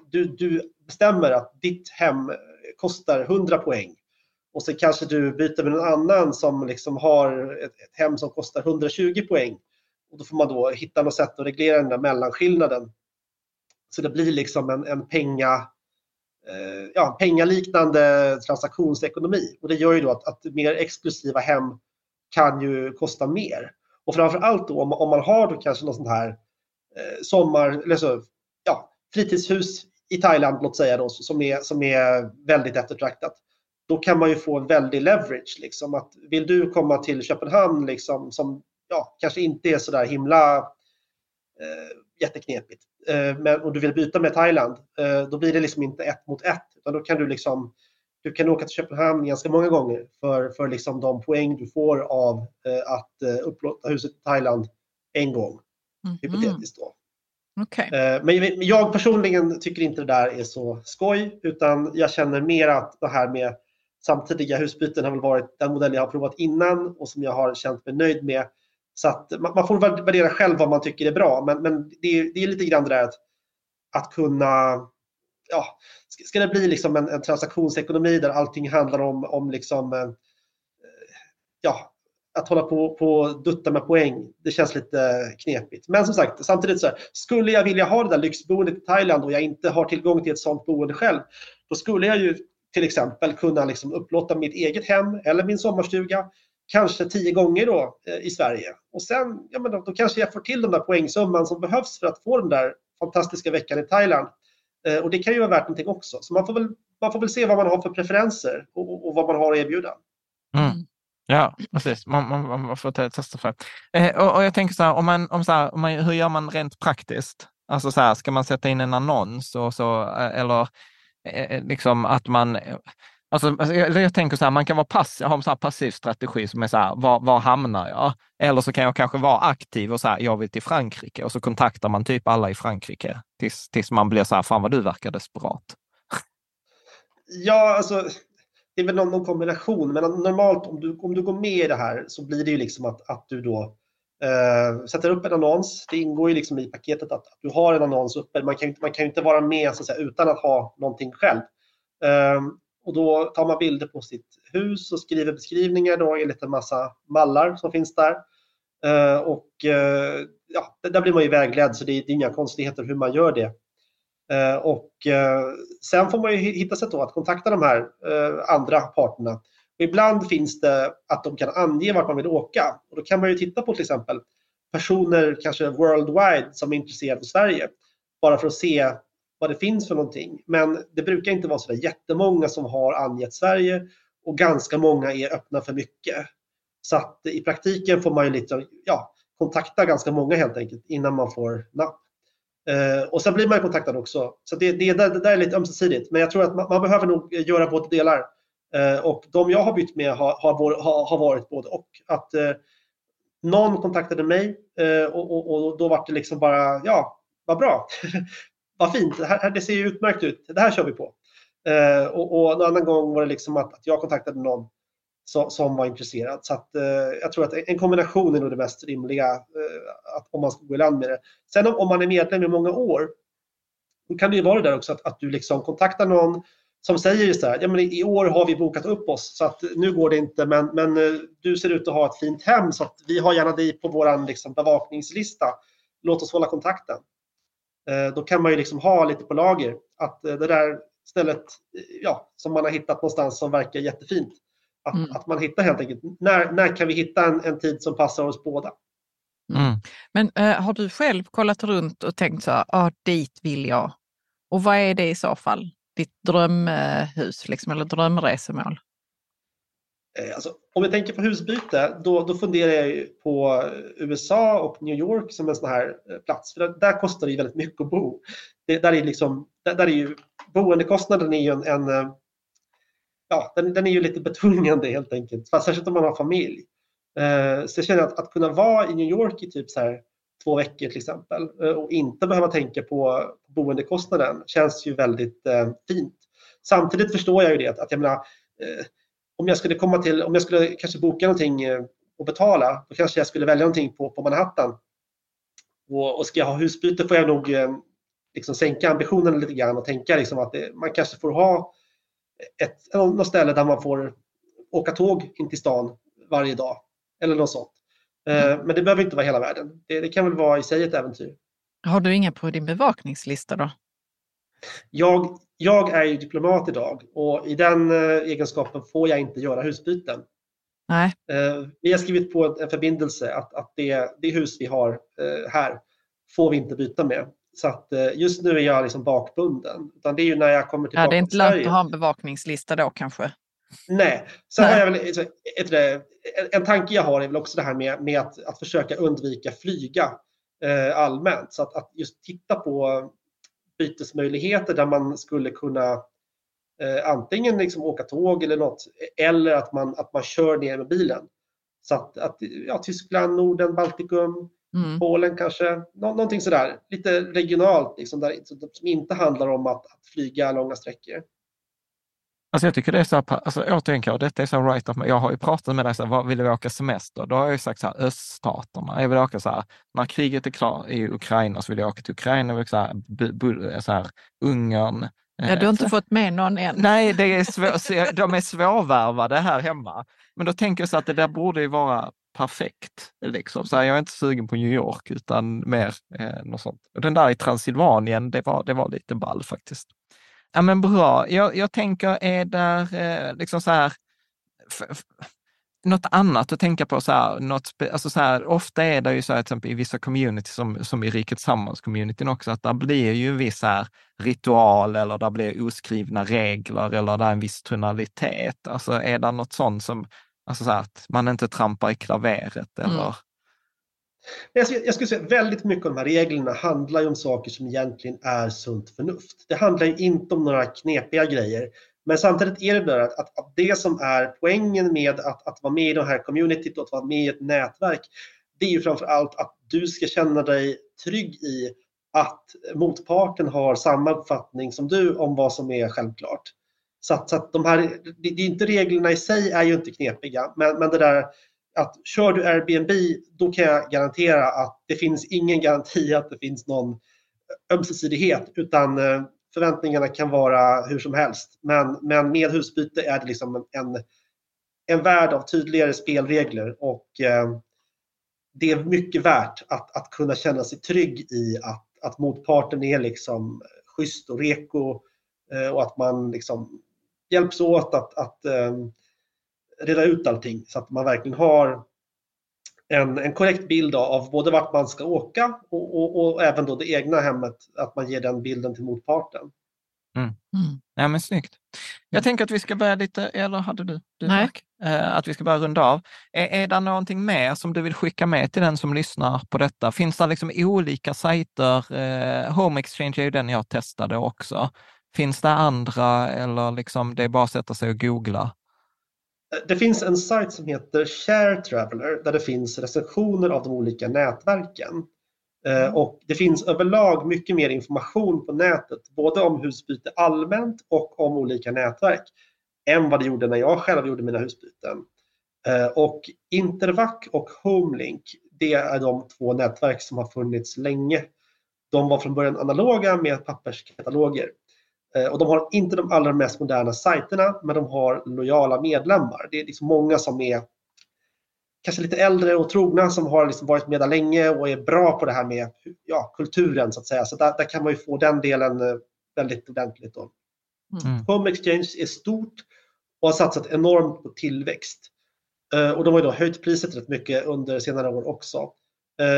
Speaker 3: du, du bestämmer att ditt hem kostar 100 poäng och så kanske du byter med någon annan som liksom har ett, ett, hem som kostar 120 poäng. Och då får man då hitta något sätt att reglera den där mellanskillnaden. Så det blir liksom en, en penga, eh, ja, pengaliknande transaktionsekonomi. Och det gör ju då att, att mer exklusiva hem kan ju kosta mer. Och framför allt då om, om man har då kanske någon sån här eh, sommar, eller så, ja, fritidshus i Thailand, låt säga då, som är, som är väldigt eftertraktat då kan man ju få en väldig leverage. Liksom. Att vill du komma till Köpenhamn liksom, som ja, kanske inte är så där himla eh, jätteknepigt eh, men, och du vill byta med Thailand, eh, då blir det liksom inte ett mot ett. Utan då kan du liksom du kan åka till Köpenhamn ganska många gånger för, för liksom de poäng du får av eh, att eh, upplåta huset i Thailand en gång. Mm -hmm. Hypotetiskt då.
Speaker 2: Okay.
Speaker 3: Eh, men jag personligen tycker inte det där är så skoj utan jag känner mer att det här med samtidiga husbyten har väl varit den modell jag har provat innan och som jag har känt mig nöjd med. Så att man, får värdera själv vad man tycker är bra, men, men det, är, det är lite grann det där att, att kunna ja, ska det bli liksom en, en transaktionsekonomi där allting handlar om, om liksom, eh, ja, att hålla på och dutta med poäng, det känns lite knepigt. Men som sagt, samtidigt så här, skulle jag vilja ha det där lyxboendet i Thailand och jag inte har tillgång till ett sådant boende själv, då skulle jag ju till exempel kunna liksom upplåta mitt eget hem eller min sommarstuga kanske tio gånger då eh, i Sverige. Och sen, ja men då, då, kanske jag får till den där poängsumman som behövs för att få den där fantastiska veckan i Thailand. Eh, och det kan ju vara värt någonting också. Så man får väl, man får väl se vad man har för preferenser och, och vad man har att erbjuda.
Speaker 1: Mm. Ja, precis. Man, man, man får testa för. Eh, och, och, jag tänker så här, om man, om så här, om man, hur gör man rent praktiskt? Alltså så här, ska man sätta in en annons och så, eh, eller Eh, eh, liksom att man eh, alltså, alltså, jag, jag, tänker så här, man kan vara passiv, ha en så här passiv strategi som är så här, var, var hamnar jag? Eller så kan jag kanske vara aktiv och så här, jag vill till Frankrike och så kontaktar man typ alla i Frankrike tills, tills man blir så här, fan vad du verkar desperat.
Speaker 3: Ja, alltså det är väl någon, någon kombination, men normalt om du, om du går med i det här så blir det ju liksom att, att du då Uh, sätter upp en annons. Det ingår ju liksom i paketet att, att du har en annons uppe. Man kan, man kan ju inte vara med så att säga, utan att ha någonting själv. Uh, och då tar man bilder på sitt hus och skriver beskrivningar då enligt en massa mallar som finns där. Uh, och uh, ja, där blir man ju vägledd så det är, det är inga konstigheter hur man gör det. Uh, och sen får man ju hitta sätt att kontakta de här andra parterna. Och ibland finns det att de kan ange vart man vill åka och då kan man ju titta på till exempel personer kanske worldwide som är intresserade av Sverige bara för att se vad det finns för någonting. Men det brukar inte vara så där jättemånga som har angett Sverige och ganska många är öppna för mycket. Så att i praktiken får man ju lite, ja, kontakta ganska många helt enkelt innan man får napp. Eh, och sen blir man kontaktad också. Så det, det, det, där är lite ömsesidigt. Men jag tror att man, man behöver nog göra båda delar. Eh, och de jag har bytt med har, har, har varit både och. Att eh, någon kontaktade mig eh, och, och, och, då var det liksom bara, ja, vad bra. [laughs] vad fint, det, här, det ser ju utmärkt ut, det här kör vi på. Eh, och, och en annan gång var det liksom att, att jag kontaktade någon som, som var intresserad. Så att, eh, jag tror att en kombination är nog det mest rimliga eh, att, om man ska gå i land med det. Sen om, om man är medlem i många år, då kan det ju vara det där också att, att du liksom kontaktar någon som säger just så här, ja, men i år har vi bokat upp oss så att nu går det inte men, men eh, du ser ut att ha ett fint hem så att vi har gärna dig på vår liksom, bevakningslista. Låt oss hålla kontakten. Eh, då kan man ju liksom ha lite på lager att eh, det där stället ja, som man har hittat någonstans som verkar jättefint. Att, mm. att man hittar helt enkelt, när, när kan vi hitta en, en tid som passar oss båda?
Speaker 2: Mm. Men äh, har du själv kollat runt och tänkt så här, ah, dit vill jag. Och vad är det i så fall? Ditt drömhus liksom, eller drömresemål?
Speaker 3: Eh, alltså, om jag tänker på husbyte, då, då funderar jag på eh, USA och New York som en sån här eh, plats. För där, där kostar det väldigt mycket att bo. Det, där, är liksom, där, där är ju, boendekostnaden är ju en, en ja, den, den, är ju lite betungande helt enkelt. Fast särskilt om man har familj. Eh, så jag känner att, att kunna vara i New York i typ så här två veckor till exempel eh, och inte behöva tänka på boendekostnaden känns ju väldigt eh, fint. Samtidigt förstår jag ju det att, jag menar, eh, om jag skulle komma till, om jag skulle kanske boka någonting eh, och betala, då kanske jag skulle välja någonting på, på Manhattan. Och, och ska jag ha husbyte får jag nog eh, liksom sänka ambitionen lite grann och tänka liksom att det, man kanske får ha ett, något ställe där man får åka tåg in till stan varje dag eller något sånt. Eh. Men det behöver inte vara hela världen. Det, det, kan väl vara i sig ett äventyr.
Speaker 2: Har du inga på din bevakningslista då?
Speaker 3: Jag, jag är ju diplomat idag och i den eh, egenskapen får jag inte göra husbyten.
Speaker 2: Nej.
Speaker 3: Eh, vi har skrivit på en förbindelse att, att det, det hus vi har här får vi inte byta med. Så att just nu är jag liksom bakbunden. Utan det är ju när jag kommer tillbaka
Speaker 2: ja, Det är inte lönt att ha en bevakningslista då kanske?
Speaker 3: Nej. Sen Nej. Har jag väl, ett, en tanke jag har är väl också det här med, med att, att försöka undvika flyga eh, allmänt. Så att, att just titta på bytesmöjligheter där man skulle kunna eh, antingen liksom åka tåg eller något eller att man, att man kör ner med bilen. Så att, att ja, Tyskland, Norden, Baltikum, mm. Polen kanske, Nå någonting sådär lite regionalt liksom, där, som inte handlar om att, att flyga långa sträckor.
Speaker 1: Alltså jag tycker det är så här, alltså återigen, detta är så right of Jag har ju pratat med dig, så här, vad vill du åka semester? Då har jag ju sagt så här, öststaterna. Jag vill åka så här, när kriget är klart i Ukraina så vill jag åka till Ukraina, vill så här, så här, Ungern.
Speaker 2: Ja, du har inte fått med någon än.
Speaker 1: Nej, det är svår, de är svårvärvade här hemma. Men då tänker jag så att det där borde ju vara perfekt. Liksom. Så här, jag är inte sugen på New York utan mer eh, något sånt. Och den där i Transylvanien, det var, det var lite ball faktiskt. Ja, men bra. Jag, jag tänker, är där eh, liksom så här, något annat att tänka på, så här, något, alltså så här, ofta är det ju så här, till exempel i vissa community som, som i Riket Sammans-communityn också, att det blir ju en viss här ritual eller det blir oskrivna regler eller det är en viss tonalitet. Alltså är det något sånt som, alltså så här, att man inte trampar i klaveret eller? Mm.
Speaker 3: Jag skulle, säga väldigt mycket av de här reglerna handlar ju om saker som egentligen är sunt förnuft. Det handlar ju inte om några knepiga grejer. Men samtidigt är det där att, att, att, det som är poängen med att, att vara med i det här communityt och att vara med i ett nätverk, det är ju framför allt att du ska känna dig trygg i att motparten har samma uppfattning som du om vad som är självklart. Så att, så att de här, det, det är inte reglerna i sig är ju inte knepiga, men, men det där att kör du Airbnb, då kan jag garantera att det finns ingen garanti att det finns någon eh, ömsesidighet, utan eh, förväntningarna kan vara hur som helst. Men, men med husbyte är det liksom en, en värld av tydligare spelregler och eh, det är mycket värt att, att kunna känna sig trygg i att, att motparten är liksom schysst och reko eh, och att man liksom hjälps åt att, att eh, reda ut allting så att man verkligen har en, en korrekt bild av både vart man ska åka och, och, och, även då det egna hemmet, att man ger den bilden till motparten.
Speaker 1: Mm. Mm. Ja, men snyggt. Jag tänker att vi ska börja lite, eller hade du? du
Speaker 2: Nej.
Speaker 1: Eh, att vi ska börja runda av. Är, är det någonting mer som du vill skicka med till den som lyssnar på detta? Finns det liksom olika sajter? Eh, Home Exchange är ju den jag testade också. Finns det andra eller liksom det är bara att sätta sig och googla?
Speaker 3: Det finns en sajt som heter Share Traveler där det finns recensioner av de olika nätverken. Eh, mm. Och det finns överlag mycket mer information på nätet, både om husbyte allmänt och om olika nätverk, än vad det gjorde när jag själv gjorde mina husbyten. Eh, och Intervac och Homelink, det är de två nätverk som har funnits länge. De var från början analoga med papperskataloger. Eh, och de har inte de allra mest moderna sajterna, men de har lojala medlemmar. Det är liksom många som är kanske lite äldre och trogna som har liksom varit med där länge och är bra på det här med ja, kulturen så att säga. Så där, där kan man ju få den delen eh, väldigt ordentligt. Då. Mm. Home Exchange är stort och har satsat enormt på tillväxt. Eh, och de har ju höjt priset rätt mycket under senare år också.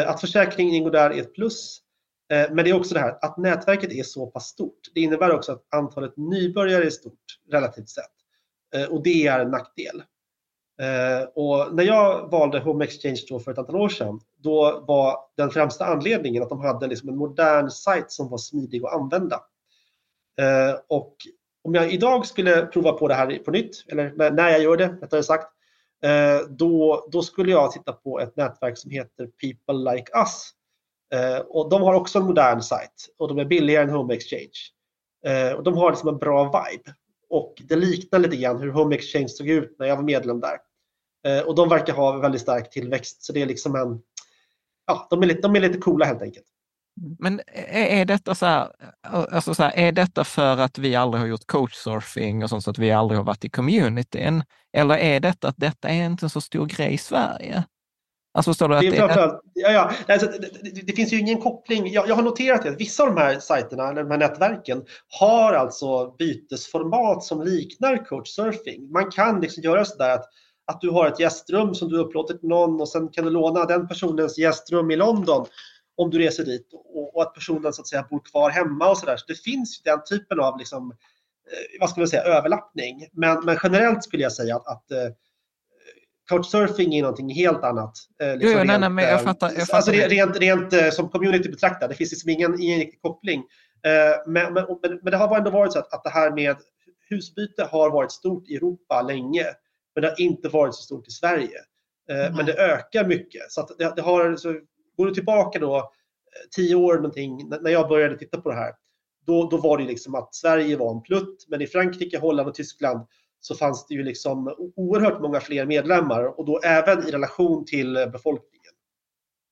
Speaker 3: Att försäkringen ingår där är ett plus. Eh, men det är också det här att nätverket är så pass stort. Det innebär också att antalet nybörjare är stort relativt sett. Eh, och det är en nackdel. Eh, och när jag valde Home Exchange då för ett antal år sedan, då var den främsta anledningen att de hade liksom en modern sajt som var smidig att använda. Och om jag idag skulle prova på det här på nytt, eller när jag gör det rättare sagt, då, då skulle jag titta på ett nätverk som heter People Like Us Eh, och de har också en modern sajt och de är billigare än Home Exchange. Eh, och de har liksom en bra vibe. Och det liknar lite grann hur Home Exchange såg ut när jag var medlem där. Eh, och de verkar ha väldigt stark tillväxt så det är liksom en, ja, de är lite, de är lite coola helt enkelt.
Speaker 1: Men är detta så här, alltså så här, är detta för att vi aldrig har gjort coachsurfing och sånt så att vi aldrig har varit i communityn? Eller är detta att detta är inte en så stor grej i Sverige? Alltså förstår du? Att det,
Speaker 3: är... ja, ja. Alltså, det, det, finns ju ingen koppling. Jag, jag, har noterat att vissa av de här sajterna, eller de här nätverken, har alltså bytesformat som liknar coachsurfing. Man kan liksom göra sådär att, att du har ett gästrum som du upplåter till någon och sen kan du låna den personens gästrum i London om du reser dit och, och att personen så att säga bor kvar hemma och sådär. Så det finns ju den typen av liksom, eh, vad ska man säga, överlappning. Men, men generellt skulle jag säga att, att eh, Couchsurfing är någonting helt annat.
Speaker 1: Eh, liksom jo, rent, nej, nej, jag eh, fattar. Jag fattar
Speaker 3: alltså rent, rent, rent eh, som community betraktat, det finns liksom ingen, ingen riktig koppling. Men, men, men, det har ändå varit så att, att det här med husbyte har varit stort i Europa länge, men det har inte varit så stort i Sverige. Mm. Men det ökar mycket. Så, det, det, har, så går du tillbaka då tio år någonting, när jag började titta på det här, då, då var det liksom att Sverige var en plutt, men i Frankrike, Holland och Tyskland så fanns det ju liksom oerhört många fler medlemmar och då även i relation till befolkningen.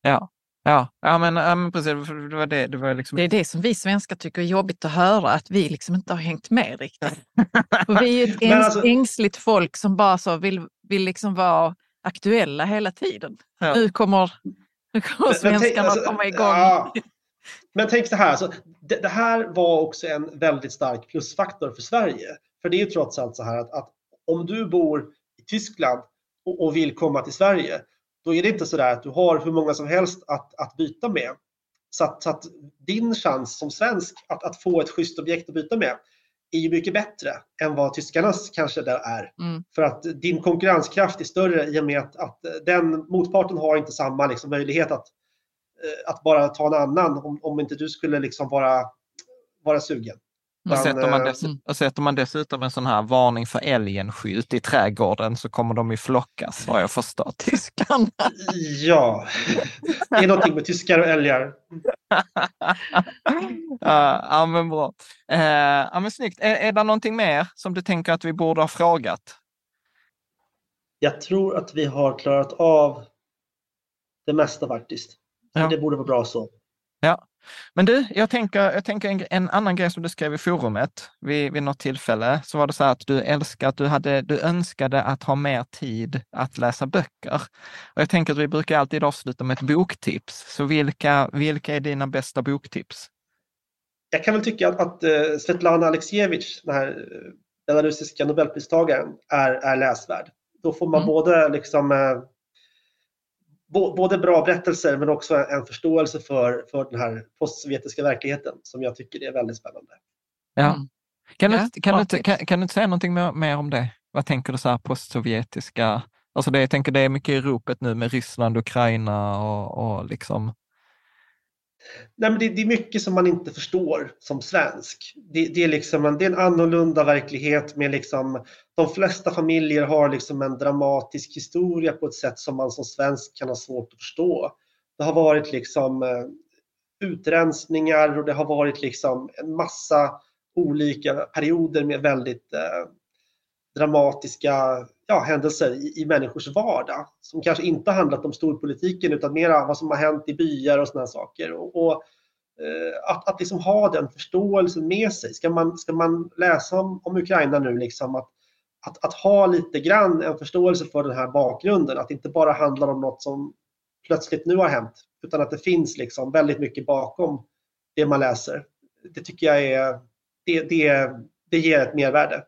Speaker 1: Ja, Ja, ja men, ja, men precis. Det, var det, det, var liksom...
Speaker 2: det är det som vi svenskar tycker är jobbigt att höra, att vi liksom inte har hängt med riktigt. [laughs] För vi är ju ett äns, alltså... ängsligt folk som bara så vill, vill liksom vara aktuella hela tiden. Ja. Nu kommer, nu kommer svenskarna alltså, komma igång. Ja.
Speaker 3: Men tänk så här, alltså, det, det, här var också en väldigt stark plusfaktor för Sverige. För det är ju trots allt så här att, att om du bor i Tyskland och, och vill komma till Sverige, då är det inte så där att du har hur många som helst att, att byta med. Så att, så att din chans som svensk att, att få ett schysst objekt att byta med är ju mycket bättre än vad tyskarnas kanske där är.
Speaker 2: Mm.
Speaker 3: För att din konkurrenskraft är större i och med att, att den motparten har inte samma liksom, möjlighet att, eh, att bara ta en annan om, om inte du skulle liksom vara, vara sugen.
Speaker 1: Och sätter, man
Speaker 3: eh,
Speaker 1: dess, och sätter man dessutom en sån här varning för älgen-skylt i trädgården så kommer de ju flockas, vad jag förstår, [laughs] tyskarna.
Speaker 3: Ja, det är någonting med tyskar och älgar. [laughs]
Speaker 1: ja, men bra. Eh, ja, men snyggt. Är, är det någonting mer som du tänker att vi borde ha frågat?
Speaker 3: Jag tror att vi har klarat av det mesta faktiskt.
Speaker 1: Ja.
Speaker 3: Det borde vara bra så.
Speaker 1: Ja, men du, jag tänker, jag tänker en, en annan grej som du skrev i forumet vid, vid något tillfälle, så var det så här att du älskar att du, hade, du önskade att ha mer tid att läsa böcker. Och jag tänker att vi brukar alltid avsluta med ett boktips. Så vilka, vilka är dina bästa boktips?
Speaker 3: Jag kan väl tycka att, att eh, Svetlana Aleksijevitj, den här eh, belarusiska nobelpristagaren, är, är läsvärd. Då får man
Speaker 2: Mm.
Speaker 3: både liksom eh, bo, både bra berättelser men också en förståelse för, för den här postsovjetiska verkligheten som jag tycker är väldigt spännande.
Speaker 1: Ja.
Speaker 2: Mm.
Speaker 1: Kan, du, kan, du, kan, kan du säga någonting mer, mer om det? Vad tänker du så här postsovjetiska? Alltså det, jag tänker det är mycket i ropet nu med Ryssland, Ukraina och, och liksom...
Speaker 3: Nej, men det, det är mycket som man inte förstår som svensk. Det, det, är, liksom en, det är en annorlunda verklighet med liksom, de flesta familjer har liksom en dramatisk historia på ett sätt som man som svensk kan ha svårt att förstå. Det har varit liksom eh, utrensningar och det har varit liksom en massa olika perioder med väldigt eh, dramatiska ja, händelser i, i människors vardag som kanske inte handlat om storpolitiken utan mera vad som har hänt i byar och sådana saker. Och, och, eh, att, att liksom ha den förståelsen med sig. Ska man, ska man läsa om, om Ukraina nu, liksom att, att, att ha lite grann en förståelse för den här bakgrunden, att det inte bara handlar om något som plötsligt nu har hänt, utan att det finns liksom väldigt mycket bakom det man läser. Det tycker jag är, det, det, det ger ett mervärde.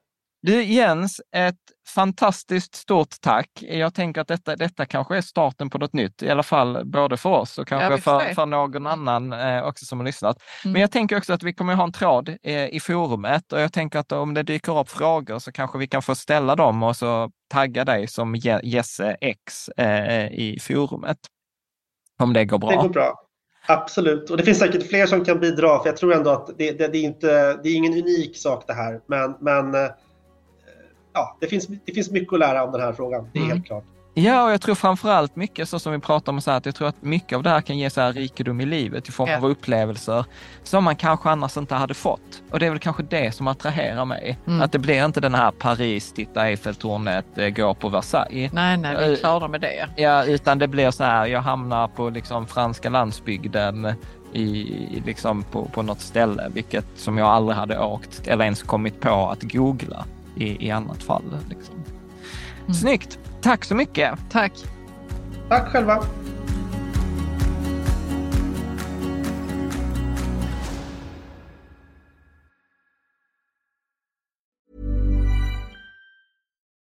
Speaker 1: Du Jens, ett fantastiskt stort tack. Jag tänker att detta, detta kanske är starten på något nytt, i alla fall både för oss och kanske för, för någon annan eh, också som har lyssnat.
Speaker 2: Mm.
Speaker 1: Men jag tänker också att vi kommer ha en tråd eh, i forumet och jag tänker att om det dyker upp frågor så kanske vi kan få ställa dem och så tagga dig som Je- Jesse X eh, i forumet. Om det går bra.
Speaker 3: Det går bra. Absolut, och det finns säkert fler som kan bidra för jag tror ändå att det, det, det, är, inte, det är ingen unik sak det här. Men, men eh, ja, det, finns, det finns mycket att lära om den här frågan, det är
Speaker 1: Mm.
Speaker 3: helt klart.
Speaker 1: Ja, och jag tror framför allt mycket så som vi pratar om, så här, att jag tror att mycket av det här kan ge så här rikedom i livet i form
Speaker 2: Ja.
Speaker 1: av upplevelser som man kanske annars inte hade fått. Och det är väl kanske det som attraherar mig.
Speaker 2: Mm.
Speaker 1: Att det blir inte den här Paris, titta Eiffeltornet, eh, gå på Versailles.
Speaker 2: Nej, nej, vi
Speaker 1: Eh,
Speaker 2: är klara med det.
Speaker 1: Ja, utan det blir så här, jag hamnar på liksom franska landsbygden i, i liksom på, på något ställe, vilket som jag aldrig hade åkt eller ens kommit på att googla i, i annat fall. Liksom.
Speaker 2: Mm.
Speaker 1: Snyggt! Tack så mycket!
Speaker 2: Tack.
Speaker 3: Tack själva!